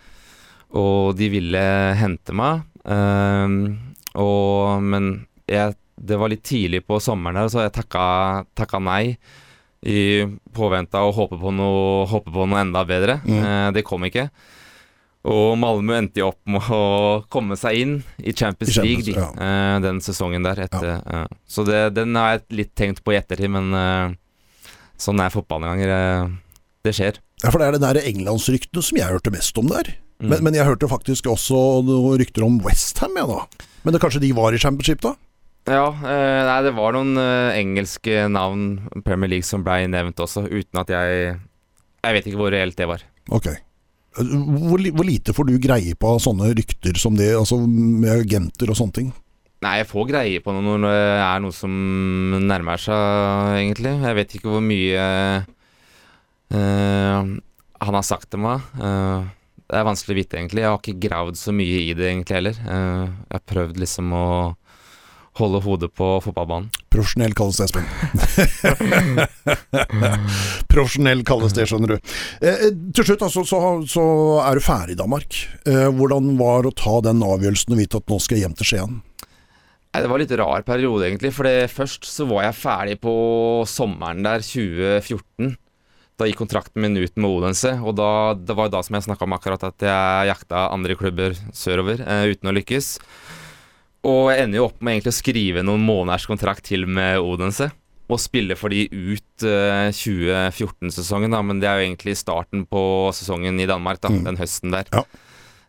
Og de ville hente meg. Um, og, men jeg, det var litt tidlig på sommeren der, så jeg takka, takka nei. I påvente av å håpe på noe, håpe på noe enda bedre. Mm. det kom ikke. Og Malmö endte jo opp med å komme seg inn i Champions, I League de, ja. uh, den sesongen der. Etter, ja. uh, så det, den har jeg litt tenkt på i ettertid, men uh, sånn er fotballen en ganger. det skjer. Ja, for det er det der englandsryktene som jeg hørte mest om der. Mm. Men, men, jeg hørte faktisk også noen rykter om Westham, ja da. Men det, kanskje de var i Championship, da? Ja, nei, det var noen engelske navn Premier League som blei nevnt også, uten at jeg Jeg vet ikke hvor reelt det var. Ok hvor, hvor, lite får du greie på sånne rykter som det, altså med agenter og sånne ting? Nei, jeg får greie på noe når det er noe som nærmer seg, egentlig. Jeg vet ikke hvor mye uh, han har sagt til meg. Uh, det er vanskelig å vite, egentlig. Jeg har ikke gravd så mye i det, egentlig, heller. Uh, jeg har prøvd liksom å holde hodet på fotballbanen. Profesjonell kalles det, Espen. Profesjonell kalles det, skjønner du. Eh, eh, til slutt, altså, så, så, er du ferdig i Danmark. Eh, hvordan var det å ta den avgjørelsen og vite at nå skal jeg hjem til Skien? Det var en litt rar periode, egentlig. For først så var jeg ferdig på sommeren der 2014. Da gikk kontrakten min ut med Odense, og da, det var da som jeg snakka om akkurat at jeg jakta andre klubber sørover eh, uten å lykkes. Og jeg ender jo opp med egentlig å skrive noen måneders kontrakt til med Odense. Og spille for de ut uh, eh, 2014-sesongen, da, men det er jo egentlig starten på sesongen i Danmark, da, mm. den høsten der. Ja.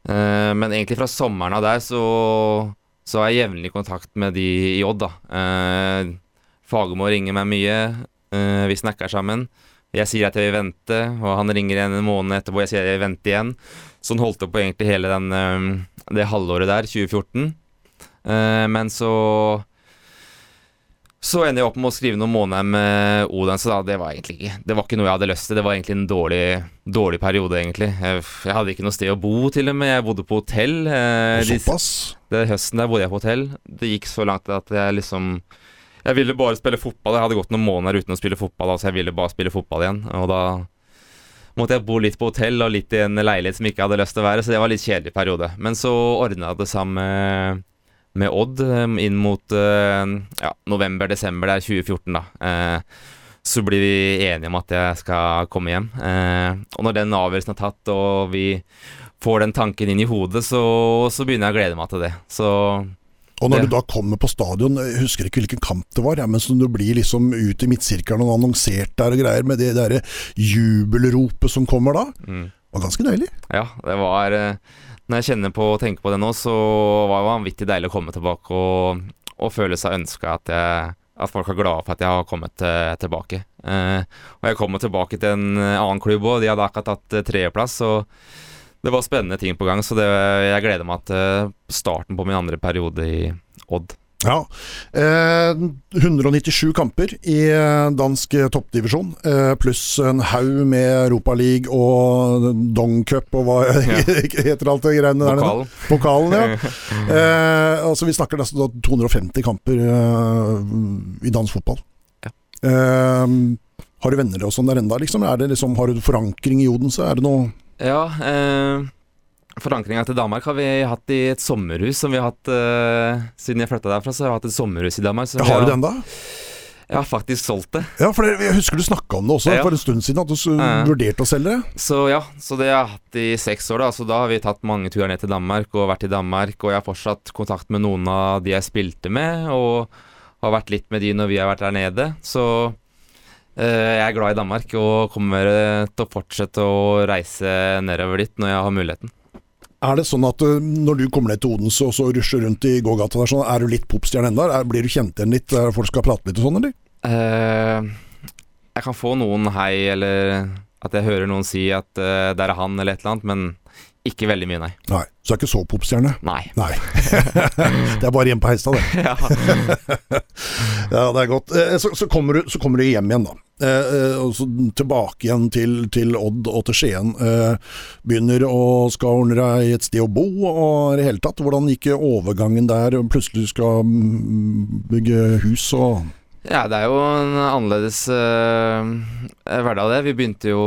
Uh, men egentlig fra sommeren av der så, så er jeg jevnlig i kontakt med de i Odd, da. Uh, Fagermo ringer meg mye, uh, vi snakker sammen. Jeg sier at jeg vil vente, og han ringer igjen en måned etterpå, jeg sier at jeg vil vente igjen. Sånn holdt det på egentlig hele den, det halvåret der, 2014. Uh, men så så ender jeg opp med å skrive noen måneder med Odense, da. Det var egentlig ikke Det var ikke noe jeg hadde lyst til. Det var egentlig en dårlig, dårlig periode, egentlig. Jeg, jeg, hadde ikke noe sted å bo, til og med. Jeg bodde på hotell. Eh, Såpass? Den høsten der bodde jeg på hotell. Det gikk så langt at jeg liksom Jeg ville bare spille fotball. Jeg hadde gått noen måneder uten å spille fotball, så jeg ville bare spille fotball igjen. Og da måtte jeg bo litt på hotell og litt i en leilighet som ikke hadde lyst til å være, så det var en litt kjedelig periode. Men så ordna det seg med med Odd um, inn mot uh, ja, november-desember der 2014, da. Uh, så blir vi enige om at jeg skal komme hjem. Uh, og når den avgjørelsen er tatt, og vi får den tanken inn i hodet, så, så, begynner jeg å glede meg til det. Så Og når du da kommer på stadion, jeg husker ikke hvilken kamp det var, ja, men så du blir liksom ut i midtsirkelen og annonsert der og greier, med det derre jubelropet som kommer da, Mm. Var ganske deilig. Ja, det var eh, Når jeg kjenner på og tenker på det nå, så var det vanvittig deilig å komme tilbake og, og føle seg ønska at, at folk er glade for at jeg har kommet eh, tilbake. Eh, og jeg kommer tilbake til en annen klubb òg, de hadde akkurat tatt tredjeplass. Og det var spennende ting på gang, så det, jeg gleder meg til starten på min andre periode i Odd. Ja. Eh, 197 kamper i eh, dansk eh, toppdivisjon, eh, pluss en haug med Europaliga og Dong Cup og hva Ja. heter alt det greiene der nede? Pokalen. Ja. Eh, altså Vi snakker nesten 250 kamper eh, i dansk fotball. Ja. Har du venner og sånn der enda, liksom? Er det liksom, har du forankring i Odense? Er det noe Ja, eh, forankringa til Danmark har vi hatt i et sommerhus som vi har hatt uh, Siden jeg flytta derfra, så har vi hatt et sommerhus i Danmark. Så vi Har du den, da? Jeg har faktisk solgt det. Ja, for jeg husker du snakka om det også Ja. for en stund siden, at du Ja. vurderte å selge det. Så ja, så det har jeg hatt i seks år, da. Så da har vi tatt mange turer ned til Danmark og vært i Danmark. Og jeg har fortsatt kontakt med noen av de jeg spilte med, og har vært litt med de når vi har vært der nede. Så eh, jeg er glad i Danmark og kommer til å fortsette å reise nedover dit når jeg har muligheten. Er det sånn at uh, når du kommer ned til Odense og så rusher rundt i gågata der, sånn, er du litt popstjerne ennå? Blir du kjent igjen litt der folk skal prate litt og sånn, eller? Uh, jeg kan få noen hei, eller at jeg hører noen si at uh, det er han, eller et eller annet, men ikke veldig mye, nei. Nei. Så du er ikke så popstjerne? Nei. Nei. det er bare hjemme på Heistad, det. ja. Ja, det er godt. Eh, Så, så, kommer, du, så kommer du hjem igjen, da. Eh, eh, og så tilbake igjen til, til Odd og til Skien. Begynner å skal ordne deg et sted å bo og i det hele tatt. Hvordan gikk overgangen der? Plutselig skal mm, bygge hus og Ja, det er jo en annerledes uh, hverdag, det. Vi begynte jo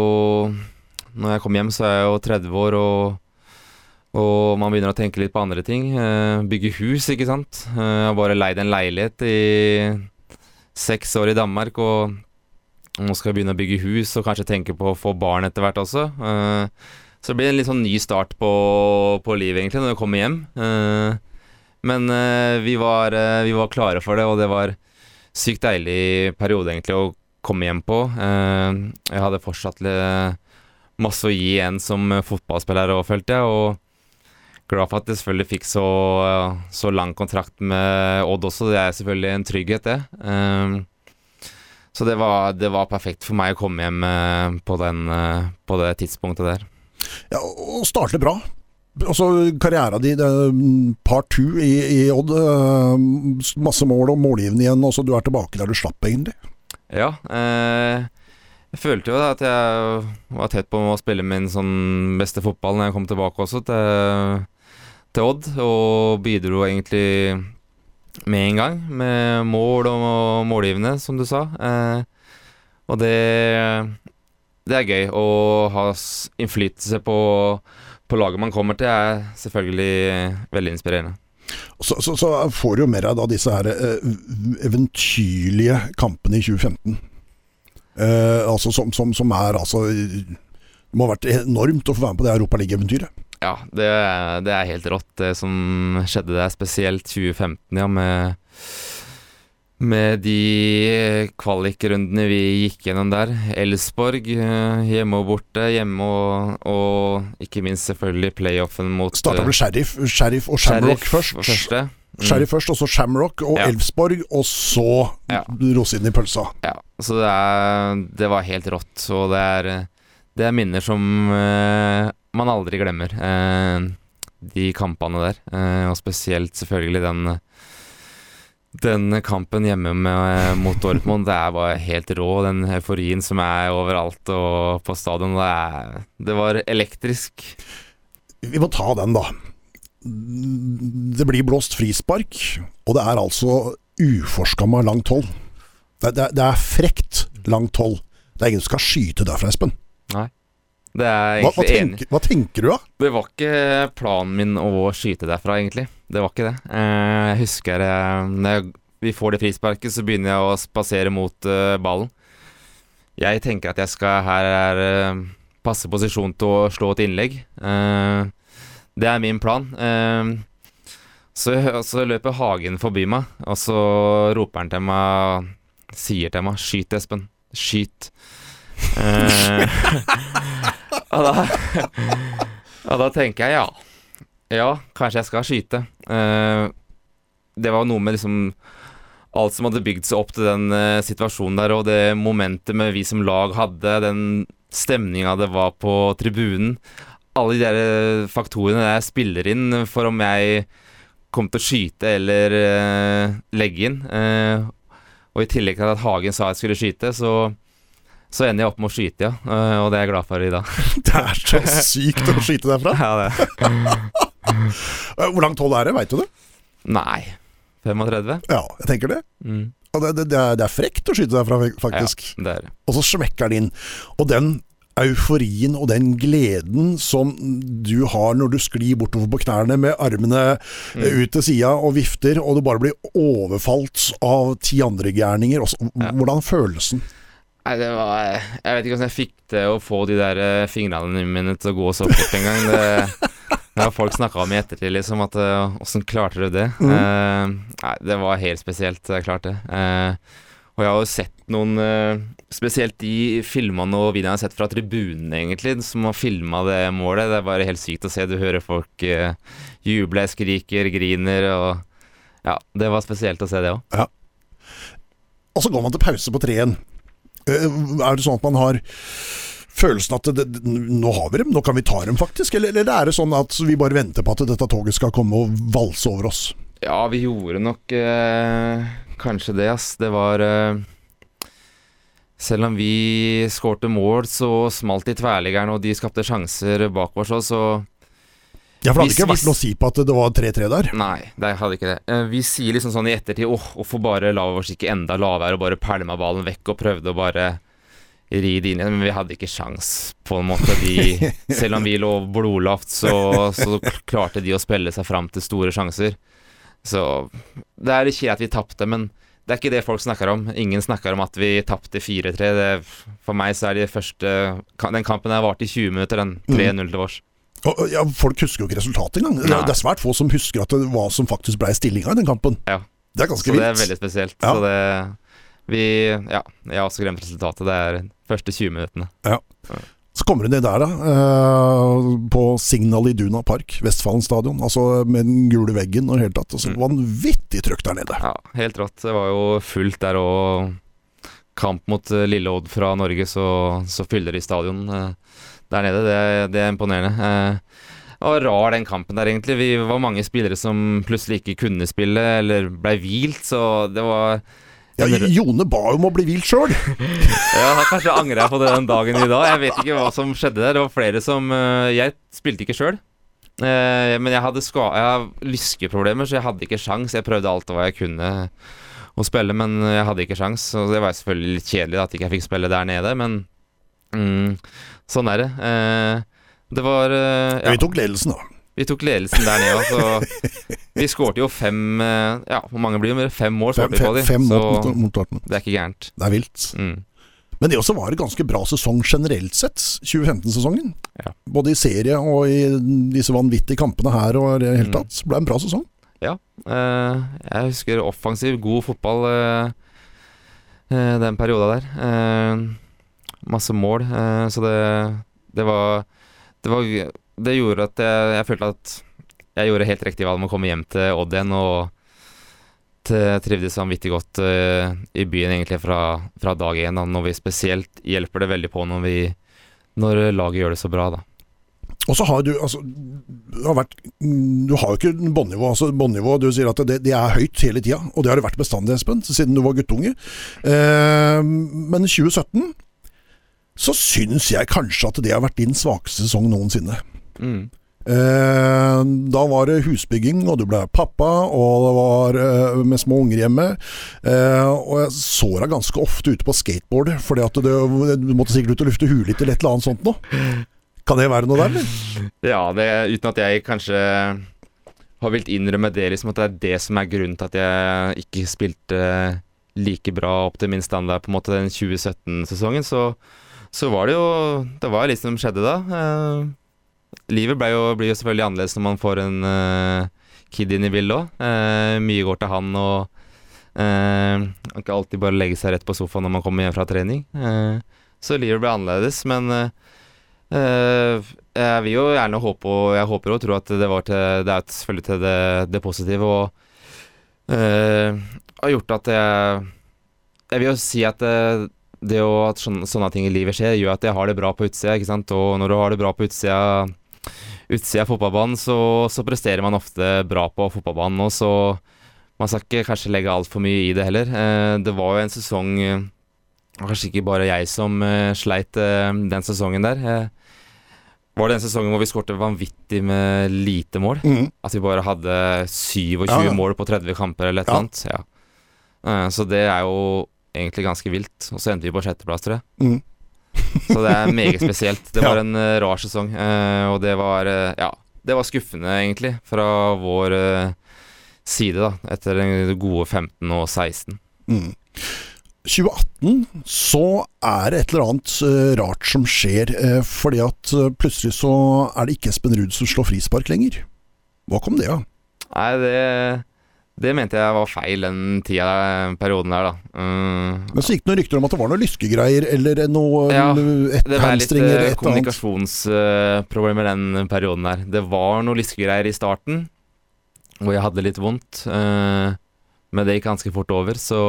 Når jeg kom hjem, så er jeg jo 30 år, og, og man begynner å tenke litt på andre ting. Eh, bygge hus, ikke sant. Eh, jeg har bare leid en leilighet i seks år i Danmark, og nå skal jeg begynne å bygge hus og kanskje tenke på å få barn etter hvert også. Eh, så det blir en litt sånn ny start på, på livet, egentlig, når jeg kommer hjem. Men vi, var, vi var klare for det, og det var sykt deilig periode egentlig å komme hjem på. Jeg hadde fortsatt masse å gi igjen som fotballspiller òg, følte jeg. Og glad for at jeg selvfølgelig fikk så, så lang kontrakt med Odd også. Det er selvfølgelig en trygghet, det. Eh, så det var, det var perfekt for meg å komme hjem eh, på, den, eh, på det tidspunktet der. Ja, og starte bra. Altså, Karriera di, part two i, i Odd. eh, Masse mål og målgivende igjen. Og så du er tilbake der du slapp, egentlig. Ja. Eh, jeg følte jo at jeg var tett på å spille min sånn beste fotball når jeg kom tilbake også til, til Odd, og bidro egentlig med en gang, med mål og målgivende, som du sa. Eh, og det, det er gøy. Å ha innflytelse på, på laget man kommer til, er selvfølgelig veldig inspirerende. Så, så, så får du jo mer av da disse her eh, eventyrlige kampene i 2015. Eh, altså som, som, som er altså Det må ha vært enormt å få være med på det Europaliga-eventyret. Ja, det, det er helt rått, det som skjedde der. Spesielt 2015, ja, med, med de kvalikrundene vi gikk gjennom der. Elsborg eh, hjemme og borte, hjemme og, og ikke minst selvfølgelig playoffen mot Starta eh, med Sheriff, Sheriff og Shamrock først. Første. Mm. Sheriff først, og så Shamrock og Ja. Elfsborg, og så Ja. rosinen i pølsa. Ja, så det, er, det var helt rått, og det er, det er minner som eh, man aldri glemmer. eh, de kampene der, eh, og spesielt selvfølgelig den den kampen hjemme med, mot Dortmund, det bare helt rå. Den euforien som er overalt og på stadion. Det, er, det var elektrisk. Vi må ta den, da. Det blir blåst frispark, og det er altså uforskamma langt hold. Det, det, det er frekt langt hold. Det er ingen som skal skyte derfra, Espen. Det er Hva, hva, tenker, hva tenker du, da? Det var ikke planen min å skyte derfra, egentlig. Det var ikke det. Eh, Jeg husker eh, når jeg, vi får det frisparket, så begynner jeg å spasere mot eh, ballen. Jeg tenker at jeg skal her er passe posisjon til å slå et innlegg. Det er min plan. Så, så løper Hagen forbi meg, og så roper han til meg Sier til meg 'Skyt, Espen. Skyt'. Eh, og, da, og da tenker jeg ja. Ja, kanskje jeg skal skyte. Uh, det var noe med liksom alt som hadde bygd seg opp til den uh, situasjonen der, og det momentet med vi som lag hadde, den stemninga det var på tribunen. Alle de der faktorene der jeg spiller inn for om jeg kom til å skyte eller uh, legge inn. Uh, og i tillegg til at Hagen sa jeg skulle skyte, så, så ender jeg opp med å skyte, ja. Eh, og det er jeg glad for i dag. Det er så sykt å skyte derfra. ja, det. Eh, Hvor langt hold er det, veit du det? Nei. 35? Ja, jeg tenker det. Mm. Det, det, det, er, det er frekt å skyte derfra, faktisk. Ja, det er det. Og så smekker den inn. Og den euforien og den gleden som du har når du sklir bortover på knærne med armene Mm. eh, ut til sida og vifter, og du bare blir overfalt av ti andre gærninger. Ja. Hvordan følelsen? Nei, det var Jeg vet ikke hvordan jeg fikk til å få de der eh, fingrene mine til å gå så fort en gang. Det, det har folk snakka om i ettertid, liksom, at eh, åssen klarte du det? Mm. Eh, nei, det var helt spesielt, jeg klarte det. Eh, og jeg har jo sett noen eh, Spesielt de filmene og videoene jeg har sett fra tribunen, egentlig, som har filma det målet. Det er bare helt sykt å se. Du hører folk uh, juble, skriker, griner og Ja, det var spesielt å se det òg. Og så går man til pause på tre igjen. Eh, Er det sånn at man har følelsen at det, nå har vi dem, nå kan vi ta dem faktisk? Eller, eller er det sånn at vi bare venter på at dette toget skal komme og valse over oss? Ja, vi gjorde nok eh, kanskje det, ass. Det var eh, Selv om vi skårte mål, så smalt de tverliggerne, og de skapte sjanser bak oss òg, så Ja, for det hadde Hvis- ikke vært hvis- noe å si på at det var 3-3 der. Nei, det hadde ikke det. Eh, vi sier liksom sånn i ettertid åh, hvorfor bare la oss ikke enda lavere og bare pælma ballen vekk og prøvde å bare ri det inn igjen, men vi hadde ikke sjans på en måte. De, selv om vi lå blodlavt, så, så klarte de å spille seg fram til store sjanser. Så det er ikke at vi tapte, men det er ikke det folk snakker om. Ingen snakker om at vi tapte 4-3. For meg så er de første Den kampen har varte i 20 minutter, den 3-0 til vårs. Og, ja, folk husker jo ikke resultatet engang. Det, det er svært få som husker at det, hva som faktisk ble stillinga i den kampen. Ja. Det er ganske vilt. Så det er veldig spesielt. Ja. Så det Vi Ja, jeg har også glemt resultatet. Det er de første 20 minuttene. Så kommer du ned der, da. eh, på Signal Iduna Park, Vestfallen stadion. Altså med den gule veggen og i det hele tatt. Altså, Mm. Vanvittig trøkk der nede. Ja, helt rått. Det var jo fullt der og kamp mot eh, Lille Odd fra Norge, så, så fyller de stadion eh, der nede. Det, det er imponerende. Eh, Det var rar den kampen der, egentlig. Vi var mange spillere som plutselig ikke kunne spille, eller blei hvilt, så det var Ja, Jone ba om å bli hvilt sjøl. Ja, kanskje angrer jeg på det den dagen i dag. Jeg vet ikke hva som skjedde der. Det var flere som eh, Jeg spilte ikke sjøl. men jeg hadde ska jeg lyskeproblemer, så jeg hadde ikke sjans. Jeg prøvde alt hva jeg kunne å spille, men jeg hadde ikke sjans. Og det var selvfølgelig litt kjedelig at ikke jeg fikk spille der nede, men mm, sånn er det. Eh, det var eh, ja. Vi tok ledelsen, da. Vi tok ledelsen der nede òg, så Vi skårte jo fem eh, Ja, hvor mange blir det? Fem mål Fem, fem, fem mot, mot, mot Dortmund. det er ikke gærent. Det er vilt. Mm. Men det også var en ganske bra sesong generelt sett, 2015-sesongen. Ja. Både i serie og i disse vanvittige kampene her og i det hele Mm. tatt. Det ble en bra sesong. Ja. eh, jeg husker offensiv, god fotball eh, eh, den perioda der. Masse mål. eh, så det, det var Det var Det gjorde at jeg, jeg følte at jeg gjorde helt riktig valg med å komme hjem til Odd igjen, og trivdes vanvittig godt eh, i byen egentlig fra, fra dag én. Når vi spesielt hjelper det veldig på når vi Når laget gjør det så bra, da. Og så har du altså Du har, vært, du har jo ikke båndnivå. Altså båndnivå, du sier at det, det er høyt hele tida, og det har det vært bestandig, Espen, siden du var guttunge. Eh, men 2017 så syns jeg kanskje at det har vært din svakeste sesong noensinne. Mm. Eh, da var det husbygging, og du ble pappa, og det var eh, med små unger hjemme. Eh, og jeg så deg ganske ofte ute på skateboard, fordi at du, du måtte sikkert ut og lufte huet litt eller et eller annet sånt noe. Kan det være noe der, eller? Ja, det, uten at jeg kanskje har villet innrømme det, liksom at det er det som er grunnen til at jeg ikke spilte like bra opp til min standard på en måte den 2017-sesongen, så, så var det jo Det var litt som skjedde da. Eh, livet jo, blir jo selvfølgelig annerledes når man får en eh, Kid inn i bildet òg. Eh, mye går til han, og man kan alltid bare legge seg rett på sofaen når man kommer hjem fra trening. Eh, så livet ble annerledes, men eh, eh, jeg vil jo gjerne håpe, og jeg håper og tror at det var til Det er selvfølgelig til det, det positive, og eh, har gjort at jeg Jeg vil jo si at det, det å at sånne, sånne ting i livet skjer, gjør at jeg har det bra på utsida, ikke sant. Og når du har det bra på utsida utsida av fotballbanen, så, så presterer man ofte bra på fotballbanen Og så man skal ikke kanskje legge altfor mye i det heller. Eh, det var jo en sesong eh, Kanskje ikke bare jeg som eh, sleit eh, den sesongen der. Var det den sesongen hvor vi skårte vanvittig med lite mål? Mm. At vi bare hadde 27 Ja, ja. mål på 30 kamper eller et Ja. eller annet. Ja. Eh, så det er jo egentlig ganske vilt. Og så endte vi på sjetteplass, tror jeg. Mm. Så det er meget spesielt. Det var en uh, rar sesong, uh, og det var uh, Ja, det var skuffende, egentlig, fra vår side, da, etter den gode 15 og 16. Mm. 2018 så er det et eller annet rart som skjer, fordi at plutselig så er det ikke Espen Ruud som slår frispark lenger. Hva kom det av? Nei, det det mente jeg var feil den tida, perioden der, da. Mm, Men så gikk det noen rykter om at det var noen lyskegreier eller noe Ja, et Det var litt eh, et kommunikasjonsproblemer den perioden der. Det var noen lyskegreier i starten, hvor jeg hadde litt vondt. Uh, men det gikk ganske fort over, så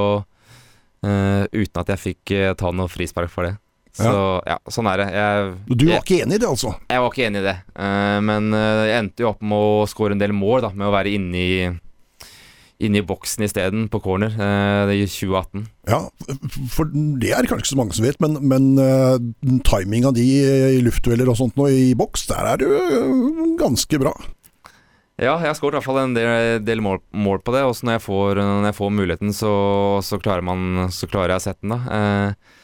eh, Uten at jeg fikk eh, ta noe frispark for det. Så ja, sånn er det. Jeg, Du var jeg, ikke enig i det, altså? jeg var ikke enig i det. eh, men eh, jeg endte jo opp med å score en del mål, da, med å være inne i Inne i boksen isteden, på corner, eh, i 2018. Ja, for det er kanskje så mange som vet, men, men uh, timinga di i luftdueller og sånt nå i boks, der er du eh, ganske bra. Ja, jeg har skåret i hvert fall en del, del mål, mål på det. Også når jeg får, når jeg får muligheten, så, så, klarer man, så klarer jeg å sette den, da. Eh,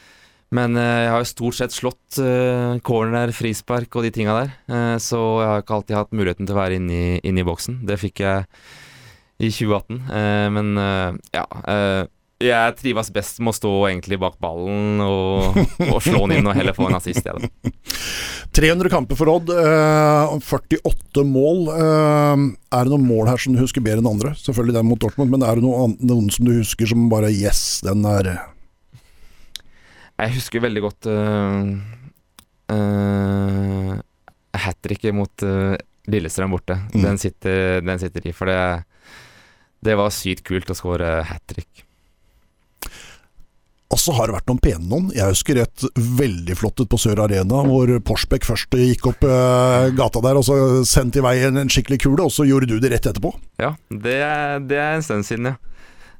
men eh, jeg har jo stort sett slått eh, corner, frispark og de tinga der. Eh, så jeg har ikke alltid hatt muligheten til å være inne i, inne i boksen. Det fikk jeg i 2018. Eh, men eh, ja. Eh, jeg trives best med å stå egentlig bak ballen og, og slå den inn og heller få en assist. Da. 300 kamper for Odd, eh, 48 mål. Er det noen mål her som du husker bedre enn andre? Selvfølgelig den mot Dortmund, men er det noen, noen som du husker som bare Yes, den er Jeg husker veldig godt uh, uh, hat tricket mot uh, Lillestrøm borte. Mm. Den, sitter, den sitter i, for det, det var sykt kult å score hat trick. Og så har det vært noen pene noen. Jeg husker et veldig flott et på Sør Arena, hvor Porsbekk først gikk opp eh, gata der, og så sendte i vei en, en skikkelig kule, og så gjorde du det rett etterpå. Ja, det, er- det er en stund siden, ja.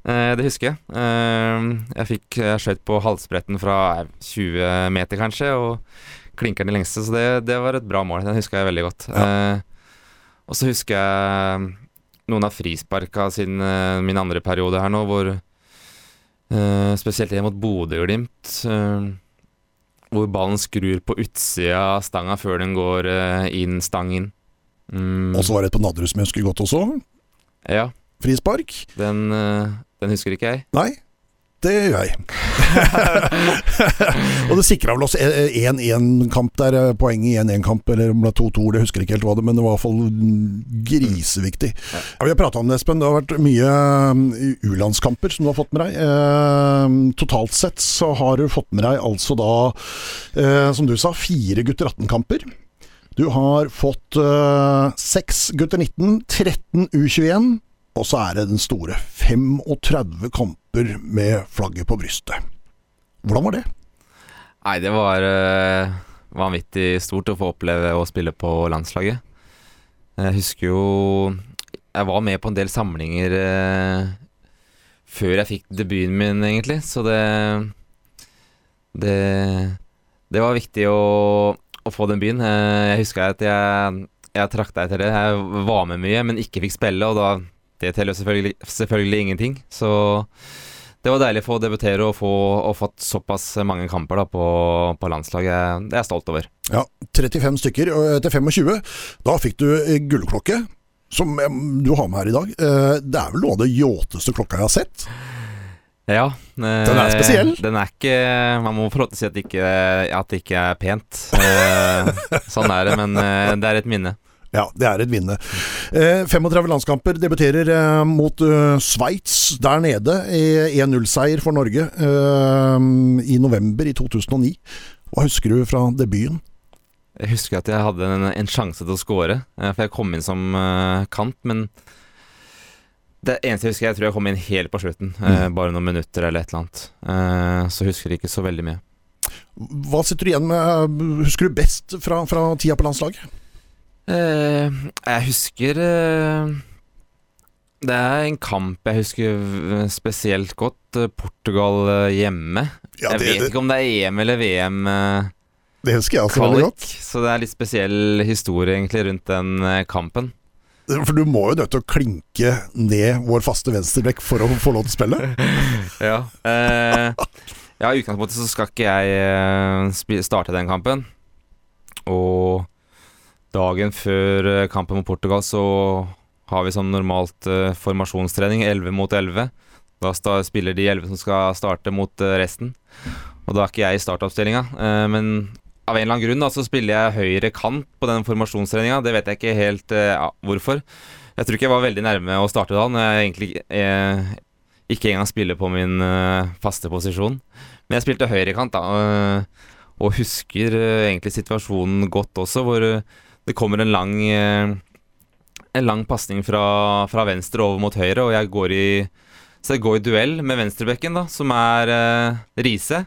Eh, det husker jeg. Eh, jeg fikk skøyt på halsbretten fra eh, 20 meter, kanskje, og klinker den lengste, så det, det var et bra mål. Den husker jeg veldig godt. Eh, og så husker jeg noen av frisparka siden eh, min andre periode her nå, hvor Uh, Spesielt det mot Bodø-Glimt. Uh, hvor ballen skrur på utsida av stanga før den går uh, inn, stang inn. Mm, Og så var det et på Nadderud som jeg husker godt også. ja, Frispark. den, eh, den husker ikke jeg. Nei, det gjør jeg. og det sikra vel oss 1-1-kamp der, eh, poeng i 1-1-kamp, eller om det er 2-2, det husker jeg ikke helt hva det men det var i hvert fall griseviktig. Ja. Vi har prata om det, Espen. Det har vært mye mm, U-landskamper som du har fått med deg. Eh, totalt sett så har du fått med deg altså da, eh, som du sa, fire gutter 18-kamper. Du har fått eh, gutter 19, 13 U21, og så er det den store 35 kamper med flagget på brystet. Hvordan var det? Nei, det var uh, vanvittig stort å få oppleve å spille på landslaget. Jeg husker jo Jeg var med på en del samlinger uh, før jeg fikk debuten min, egentlig, så det Det, det var viktig å, å få den byen. Uh, jeg husker at jeg, jeg trakta etter det. Jeg var med mye, men ikke fikk spille, og da Det teller selvfølgelig, selvfølgelig ingenting. Så det var deilig å få debutere og få og fått såpass mange kamper da, på, på landslaget. Det er jeg stolt over. Ja, 35 stykker til 25. Da fikk du eh, gullklokke, som eh, du har med her i dag. Eh, Det er vel noe av det yachteste klokka jeg har sett. Ja. eh, Den er spesiell. Den er ikke Man må få lov til å si at det ikke, at det ikke er pent. Eh, sånn er det, men eh, det er et minne. Ja, det er et vinne. Eh, 35 landskamper debuterer eh, mot eh, Sveits der nede. i 1-0-seier for Norge eh, i november i 2009. Hva husker du fra debuten? Jeg husker at jeg hadde en, en sjanse til å score, for jeg kom inn som kant, men det eneste jeg husker, jeg tror jeg kom inn helt på slutten. Mm. bare noen minutter eller et eller annet. Eh, så husker jeg ikke så veldig mye. Hva sitter du igjen med? Husker du best fra, fra tida på landslaget? Eh, jeg husker eh, Det er en kamp jeg husker spesielt godt. eh, Portugal hjemme. Ja, jeg vet det, ikke om det er EM eller VM. det husker jeg også veldig godt. så det er litt spesiell historie egentlig rundt den kampen. For du må jo nødt til å klinke ned vår faste venstrebekk for å få lov til å spille. Ja. Eh, ja, i utgangspunktet så skal ikke jeg starte den kampen. Og dagen før eh, kampen mot Portugal så har vi som normalt uh, formasjonstrening 11 mot 11. Da spiller de 11 som skal starte mot uh, resten. Og da er ikke jeg i startoppstillinga. Uh, men av en eller annen grunn da, så spiller jeg høyre kant på den formasjonstreninga. Det vet jeg ikke helt ja, hvorfor. Jeg tror ikke jeg var veldig nærme å starte da, når jeg egentlig ikke engang spiller på min faste posisjon. Men jeg spilte høyrekant, da. eh, og husker egentlig situasjonen godt også, hvor det kommer en lang eh, En lang pasning fra, fra venstre over mot høyre, og jeg går i Så jeg går i duell med venstrebekken, da, som er uh, Riise.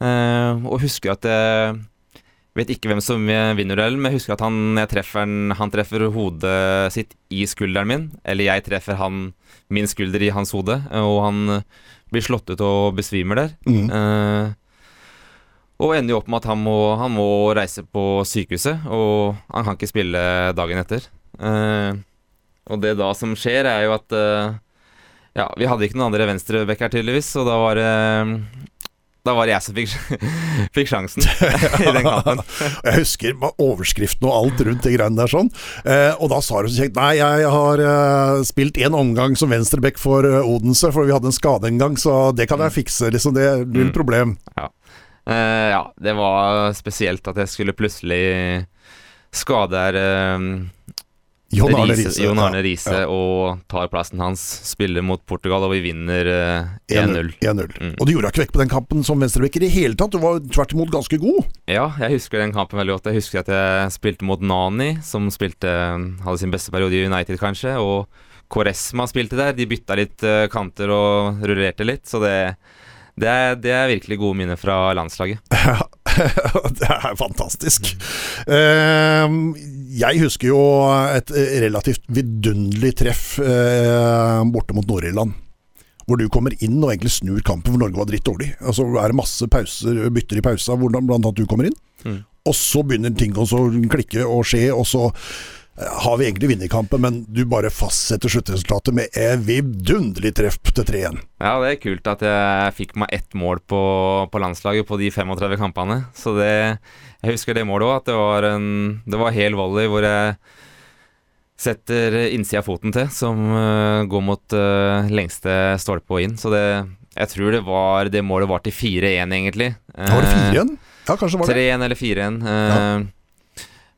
Uh, og husker at jeg vet ikke hvem som vinner duellen, men jeg husker at han, jeg treffer, han, treffer hodet sitt i skulderen min. Eller jeg treffer han, min skulder i hans hode, og han blir slått ut og besvimer der. Mm. Eh, og ender jo opp med at han må, han må reise på sykehuset, og han kan ikke spille dagen etter. Eh, og det da som skjer, er jo at eh, Ja, vi hadde ikke noen andre venstrebacker, tydeligvis, og da var det da var det jeg som fikk, fikk sjansen i den kampen. Jeg husker overskriften og alt rundt de greiene der sånn. Eh, og da sa du så kjekt Nei, jeg har eh, spilt en omgang som venstreback for eh, Odense, for vi hadde en skade en gang, så det kan jeg fikse. Liksom, det null Mm. problem. Eh, ja, det var spesielt at jeg skulle plutselig skade her eh, John Arne Riise, Arne ja, ja. og tar plassen hans, spiller mot Portugal, og vi vinner uh, 1-0. 1-0. Mm. Og du gjorde deg ikke vekk på den kampen som venstreback i hele tatt. Du var tvert imot ganske god. Ja, jeg husker den kampen veldig godt. Jeg husker at jeg spilte mot Nani, som spilte hadde sin beste periode i United, kanskje. Og Koresma spilte der. De bytta litt eh, kanter og rullerte litt. Så det, det, er, det er virkelig gode minner fra landslaget. det er fantastisk. Eh, jeg husker jo et relativt vidunderlig treff eh, borte mot Nord-Irland. Hvor du kommer inn og egentlig snur kampen, for Norge var drittdårlig. Altså er det masse pauser, bytter i pausa, hvordan blant annet du kommer inn. Mm. Og så begynner ting å klikke og skje, og så eh, har vi egentlig vunnet kampen, men du bare fastsetter sluttresultatet med et vidunderlig treff til 3-1. Ja, det er kult at jeg fikk meg ett mål på, på landslaget på de 35 kampene. Så det Jeg husker det målet òg, at det var en Det var hel volley hvor jeg setter innsida av foten til, som uh, går mot uh, lengste stolpe og inn. Så det Jeg tror det var Det målet var til 4-1, egentlig. Uh, var det 4-1? Ja, kanskje var det. 3-1 eller 4-1. eh,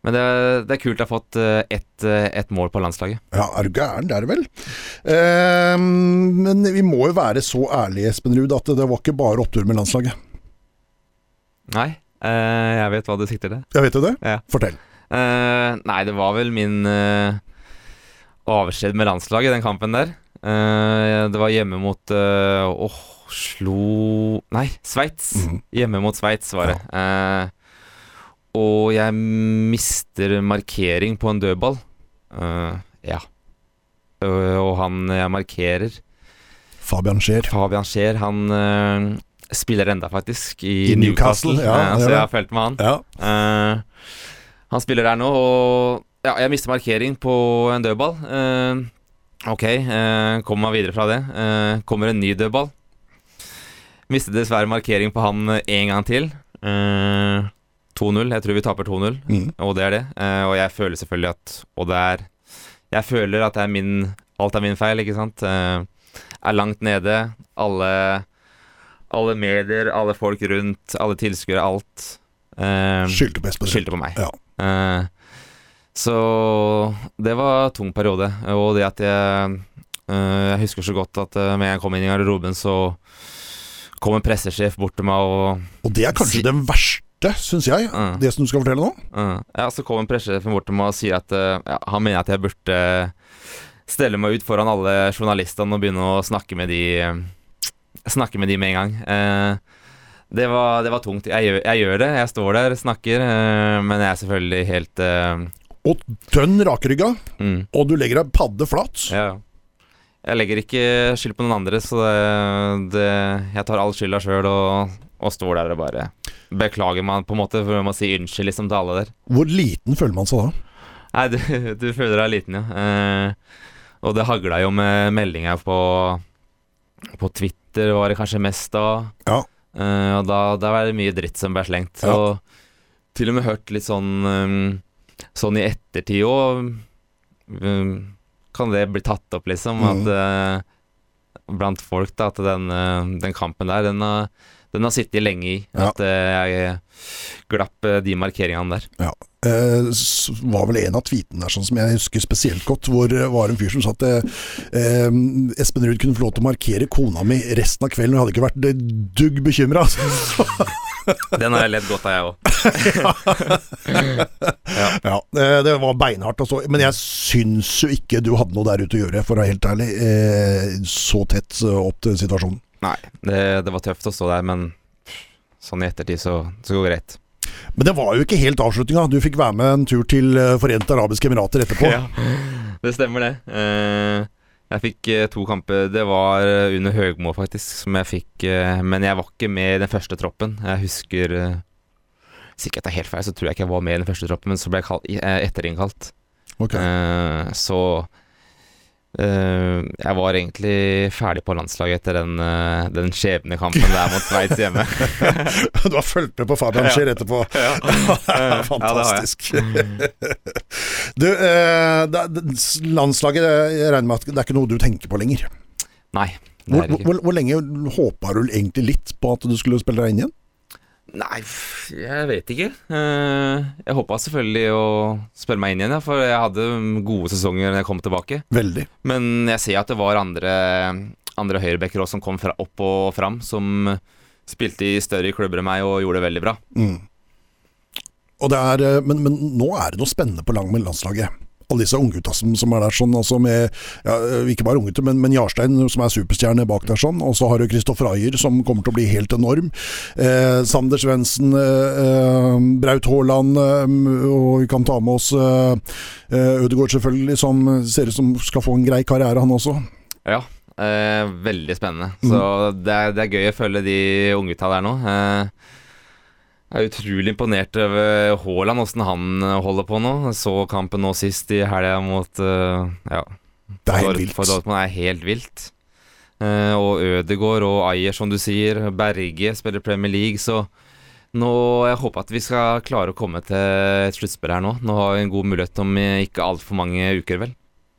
Men det, det er kult å ha fått eh, ett et mål på landslaget. Ja, er du gæren? Det er det vel. Eh, men vi må jo være så ærlige, Espen Ruud, at det var ikke bare opptur med landslaget. Nei, eh, jeg vet hva du sikter til. Jeg vet jo det. Ja. Fortell. Eh, nei, det var vel min uh, avskjed med landslaget, den kampen der. Eh, det var hjemme mot eh, Åh, slo Nei, Sveits. Mhm. Hjemme mot Sveits, var det. Eh, og jeg mister markering på en dødball. Uh, ja. Uh, og han jeg markerer, Fabian Scheer. Fabian Scheer, han uh, spiller enda faktisk i, I Newcastle, ja, Eh, så jeg har fulgt med han. Ja. Han spiller der nå, og ja, jeg mister markering på en dødball. Ok, uh, kommer meg videre fra det. Kommer en ny dødball. Mister dessverre markering på han en gang til. Eh, 2-0. Jeg tror vi taper 2-0, Mm. og det er det. Eh, og jeg føler selvfølgelig at Og det er Jeg føler at det er min Alt er min feil, ikke sant. Eh, er langt nede. Alle Alle medier, alle folk rundt, alle tilskuere, alt. Eh, Skyldte på Espen skyldte på meg. Ja. Eh, Så det var en tung periode. Og det at jeg eh, Jeg husker så godt at øh, med jeg kom inn i garderoben, så kom en pressesjef bort til meg og Og det er kanskje Si- det verste, syns jeg, mm. det som du skal fortelle nå. Mm. Ja, så kom en pressesjefen bort til meg og sier at øh, ja, han mener at jeg burde stelle meg ut foran alle journalistene og begynne å snakke med de øh, Snakke med de med en gang. Eh, det, var, det var tungt. Jeg gjør, jeg gjør det. Jeg står der, snakker, eh, men jeg er selvfølgelig helt eh, Og dønn rakrygga, mm. og du legger deg padde flat. Ja. Jeg legger ikke skyld på noen andre, så det, det, jeg tar all skylda sjøl og, og står der og bare beklager man på en måte, for å si unnskyld liksom til alle der. Hvor liten føler man seg da? Nei, du, du føler deg liten, ja. Eh, og det hagla jo med meldinger på, på Twitter, var det kanskje mest da. Ja. Eh, og da, da var det mye dritt som ble slengt. Ja. Og til og med hørt litt sånn um, Sånn i ettertid òg um, kan det bli tatt opp, liksom. Mm. At uh, Blant folk, da, at den, uh, den kampen der, den har, den har sittet lenge i. Ja. At eh, jeg glapp eh, de markeringene der. Eh, s- var vel en av tweetene der sånn som jeg husker spesielt godt, hvor det var en fyr som sa at eh, eh, Espen Ruud kunne få lov til å markere kona mi resten av kvelden, og jeg hadde ikke vært dugg bekymra. Den har jeg ledd godt av, jeg òg. ja, ja. det var beinhardt. Også. Men jeg syns jo ikke du hadde noe der ute å gjøre, for å være helt ærlig. Eh, så tett eh, opp til situasjonen. Nei, det, det var tøft å stå der, men sånn i ettertid så, så går det greit. Men det var jo ikke helt avslutninga. Du fikk være med en tur til eh, Forente arabiske emirater etterpå. Ja, det stemmer det. Eh, jeg fikk eh, to kamper. Det var under Høgmo, faktisk, som jeg fikk Men jeg var ikke med i den første troppen. Jeg husker Hvis ikke jeg tar helt feil, så tror jeg ikke jeg var med i den første troppen, men så ble jeg kall- eh, etterinnkalt. Ok. Eh, så jeg var egentlig ferdig på landslaget etter den, uh, den skjebnekampen der mot Sveits hjemme. Du har fulgt med på Fabian Ja. Etterpå. ja. Eh, Fantastisk. du, eh, landslaget, eh, jeg regner med at det er ikke noe du tenker på lenger. Nei, det er ikke. Hvor, hvor, hvor lenge håpa du egentlig litt på at du skulle spille deg inn igjen? Nei, jeg vet ikke. Eh, jeg håpa selvfølgelig å spille meg inn igjen, for jeg hadde gode sesonger når jeg kom tilbake. Veldig. Men jeg ser at det var andre, andre høyrebacker som kom fra, opp og fram, som spilte i større klubber enn meg og gjorde det veldig bra. Mm. Er, eh, men, men nå er det noe spennende på lang med landslaget. Alle disse unggutta som, som er der sånn, altså med ja, Ikke bare unggutter, men, men Jarstein som er superstjerne bak der sånn. Og så har du Kristoffer Ayer som kommer til å bli helt enorm. Eh, Sander Svendsen, eh, eh, Braut Haaland, eh, og vi kan ta med oss eh, eh, Ødegaard selvfølgelig, som ser ut som skal få en grei karriere, han også. Ja, eh, veldig spennende. Så det er, det er gøy å følge de unggutta der nå. Eh, jeg er utrolig imponert over Haaland, åssen han holder på nå. Jeg så kampen nå sist i helga mot eh, ja, Det er helt vilt. for Dortmund er helt vilt. Eh, og Ødegaard og Ayer, som du sier. Berge spiller Premier League, så nå Jeg håper at vi skal klare å komme til et sluttspill her nå. Nå har vi en god mulighet om ikke altfor mange uker, vel.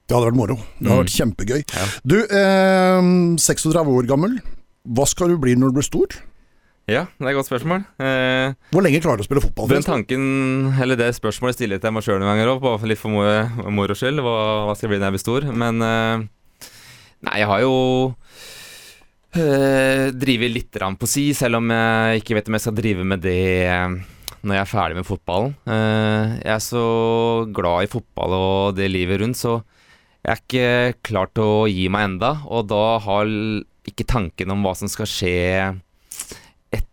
Det hadde vært moro. Det hadde Mm. vært kjempegøy. Ja. Du, eh, 36 år gammel. Hva skal du bli når du blir stor? Ja, det er et godt spørsmål. Eh, Hvor lenge klarer du å spille fotball? Den tanken, eller det spørsmålet stiller jeg til meg sjøl noen ganger òg, litt for moro moro skyld. Hva, hva skal jeg bli når jeg blir stor? Men eh, Nei, jeg har jo uh, drevet litt rann på si, selv om jeg ikke vet om jeg skal drive med det eh, når jeg er ferdig med fotballen. Eh, jeg er så glad i fotball og det livet rundt, så jeg er ikke klar til å gi meg enda, og da har ikke tanken om hva som skal skje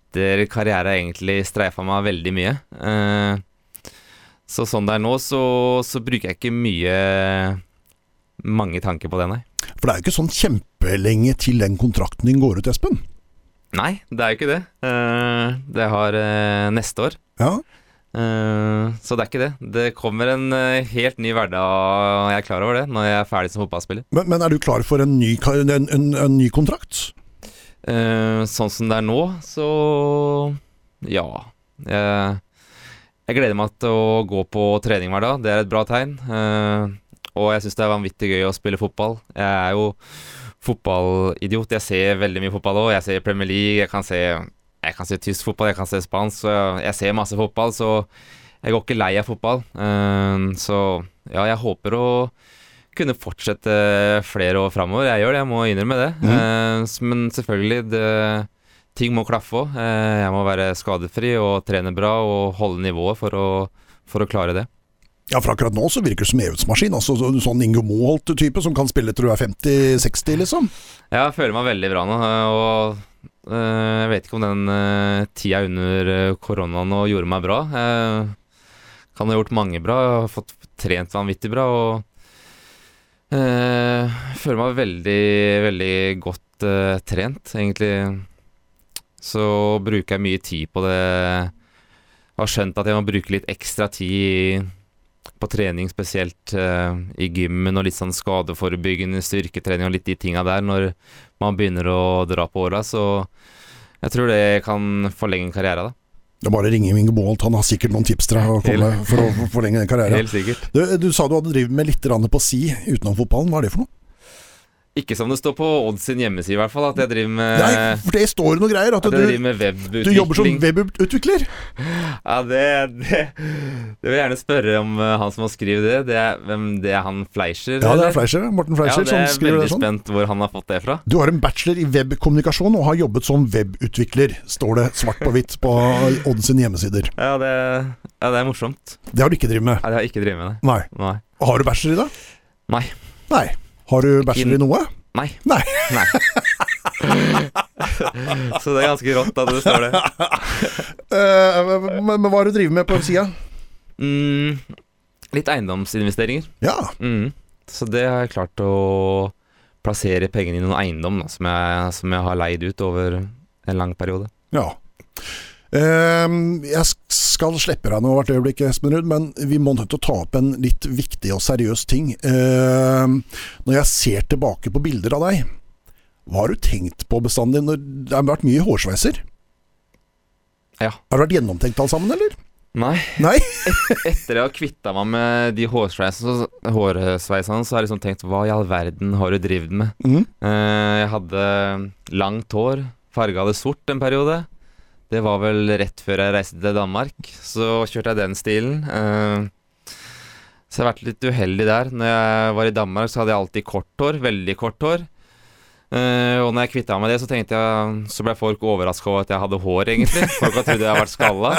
etter karriere egentlig streifa meg veldig mye. Eh, så sånn det er nå, så, så bruker jeg ikke mye mange tanker på det, nei. For det er jo ikke sånn kjempelenge til den kontrakten din går ut, Espen. Nei, det er jo ikke det. Eh, det har eh, neste år. Ja. Så det er ikke det. Det kommer en helt ny hverdag, og jeg er klar over det, når jeg er ferdig som fotballspiller. Men, men er du klar for en ny, en, en, en ny kontrakt? Eh, sånn som det er nå, så ja. Jeg, jeg gleder meg til å gå på trening hver dag. Det er et bra tegn. Uh, og jeg syns det er vanvittig gøy å spille fotball. Jeg er jo fotballidiot. Jeg ser veldig mye fotball òg. Jeg ser Premier League, jeg kan se, jeg kan se tysk fotball, jeg kan se spansk. så Jeg ser masse fotball, så jeg går ikke lei av fotball. Så ja, jeg håper å kunne fortsette flere år framover. Jeg gjør det, jeg må innrømme det. Mm. Eh, men selvfølgelig, det, ting må klaffe òg. jeg må være skadefri og trene bra og holde nivået for å, for å klare det. Ja, for akkurat nå så virker du som Evudsmaskin. Altså, så- sånn Ingo Moholt-type som kan spille til du er 50-60, liksom. Ja, jeg føler meg veldig bra nå, eh, og eh, jeg vet ikke om den uh, tida under eh, koronaen gjorde meg bra. Uh, kan ha gjort mange bra, jeg har fått trent vanvittig bra, og eh, føler meg veldig, veldig godt eh, trent, egentlig. Så bruker jeg mye tid på det. Jeg har skjønt at jeg må bruke litt ekstra tid på trening, spesielt eh, i gymmen og litt sånn skadeforebyggende styrketrening og litt de tinga der når man begynner å dra på åra. Så jeg tror det kan forlenge en karriere, da. Det er bare å ringe Inge Moholt, han har sikkert noen tips til deg for å forlenge den karrieren. Helt sikkert. Du, du sa du hadde drevet med litt på si utenom fotballen. Hva er det for noe? Ikke som det står på Odd sin hjemmeside, i hvert fall, at jeg driver med, Nei, for det står noe greier. At at du, med du jobber som webutvikler. Ja, det, det, det vil jeg gjerne spørre om eh, han som har skrevet det. Det er, hvem, det er han Fleischer? Ja, det er Fleischer. Morten Ja, Fleischer det som er skriver det veldig sånn. spent hvor han har fått det fra. Du har en bachelor i webkommunikasjon og har jobbet som webutvikler, står det svart på hvitt på Odd sin hjemmesider. Ja, det, ja, det er morsomt. Det har du ikke drevet med? Nei, det har ikke drevet med. Nei. Nei. Har du bachelor i det? Nei. Nei. Har du bachelor i noe? Nei. Nei. Nei. Så det er ganske rått at det står det. Eh, men, men hva har du driver med på sida? Mm, litt eiendomsinvesteringer. Ja. Mm. Så det har jeg klart å plassere pengene i noen eiendom da, som, jeg, som jeg har leid ut over en lang periode. ja. Eh, jeg skal slippe deg nå hvert øyeblikk, Espen Ruud, men vi må nødt til å ta opp en litt viktig og seriøs ting. Eh, når jeg ser tilbake på bilder av deg, hva har du tenkt på bestandig? Når det har vært mye hårsveiser? Ja. Har det vært gjennomtenkt alt sammen, eller? Nei, Nei? etter jeg har kvitta meg med de hårsveisene, så- hårsveisene, så har jeg liksom tenkt hva i all verden har du drevet med? Eh, jeg hadde langt hår, farga det sort en periode. Det var vel rett før jeg reiste til Danmark. Så kjørte jeg den stilen. Uh, så jeg har vært litt uheldig der. Når jeg var i Danmark, så hadde jeg alltid kort hår. Veldig kort hår. Uh, og når jeg kvitta meg med det, så tenkte jeg Så ble folk overraska over at jeg hadde hår, egentlig. Folk har trodd jeg har vært skalla.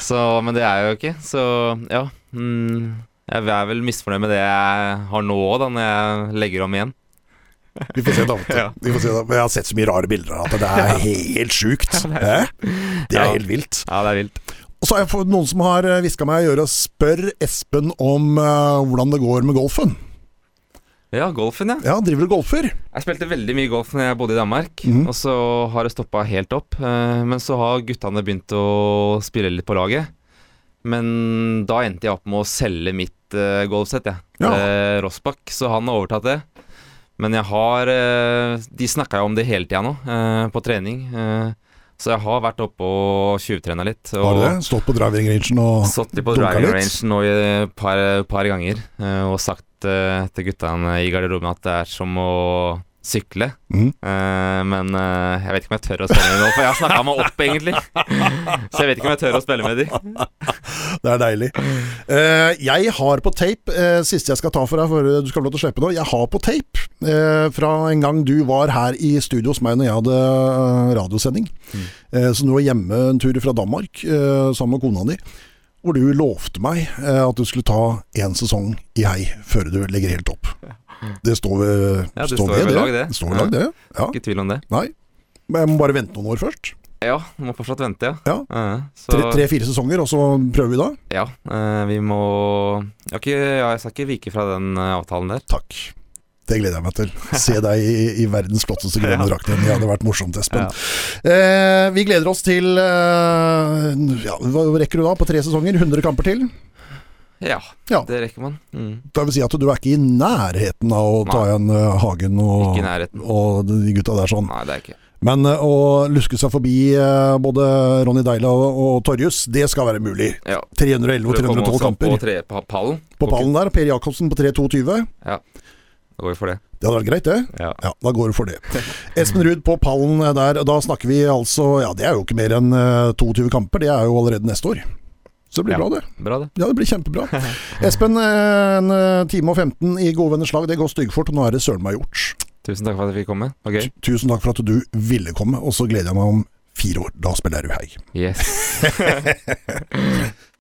Så, men det er jeg jo ikke. Så ja. Mm, jeg er vel misfornøyd med det jeg har nå òg, når jeg legger om igjen. Vi får se da. Vi får se da. Men Jeg har sett så mye rare bilder av at det er helt sjukt. Det er helt vilt. Ja, det er vilt. Og så har jeg fått noen som har hviska meg i øret spør Espen om uh, hvordan det går med golfen. Ja, golfen, ja. Ja, driver du golfer? Jeg spilte veldig mye golf når jeg bodde i Danmark, mm. og så har det stoppa helt opp. Eh, Men så har guttene begynt å spille litt på laget. Men da endte jeg opp med å selge mitt uh, golfsett, jeg. Ja. Rossbakk, så han har overtatt det. Men jeg har eh, De snakka jo om det hele tida nå, eh, på trening. eh, Så jeg har vært oppe og tjuvtrena litt. Og Har du det? Stått på driving rangen og Stått på driving rangen range nå et par, par ganger og sagt til guttene i garderoben at det er som å sykle. Mm. Uh, men uh, jeg vet ikke om jeg tør å spille med dem for jeg har snakka meg opp, egentlig. Så jeg vet ikke om jeg tør å spille med dem. Det er deilig. Uh, jeg har på tape, siste jeg skal ta for deg før du skal få lov til å slippe nå, jeg har på tape fra en gang du var her i studio hos meg når jeg hadde radiosending. Mm. Så du var hjemme en tur fra Danmark sammen med kona di. Hvor du lovte meg at du skulle ta én sesong i hei før du legger helt opp. Det står ved, Ja, det står ved lag, det. Det står ved lag, det. Ja. Ikke tvil om det. Nei. Men jeg må bare vente noen år først. Ja, må fortsatt vente, ja. Ja. Tre-fire sesonger, og så prøver vi da? ja, eh, vi må jeg, ikke, jeg skal ikke vike fra den eh, avtalen der. Takk. Det gleder jeg meg til. Se deg i, i verdens flotteste grønne drakt igjen. Det hadde vært morsomt, Espen. Ja. Eh, vi gleder oss til eh, ja, Hva rekker du da? På tre sesonger? 100 kamper til? Ja, Ja. det rekker man. Mm. Det vil si at du er ikke i nærheten av å ta igjen eh, Hagen og, og de gutta der sånn. Nei, det er ikke. Men eh, å luske seg forbi eh, både Ronny Deila og, Torjus, det skal være mulig. Ja. 311 og For å komme 312 kamper. På, tre, på pallen. På pallen der. Per Jacobsen på 322. Da går vi for det. Det hadde vært greit, det. Ja. Ja, da går du for det. Espen Ruud på pallen der, da snakker vi altså Ja, det er jo ikke mer enn eh, 22 kamper, det er jo allerede neste år. Så det blir Ja. bra, det. Bra, det. Ja, det blir kjempebra. Espen, eh, en eh, time og 15 i Gode venners lag, det går styggfort, og nå er det søren meg gjort. Tusen takk for at jeg fikk komme. Gøy. Tusen takk for at du ville komme, og så gleder jeg meg om fire år. Da spiller du hei. Yes.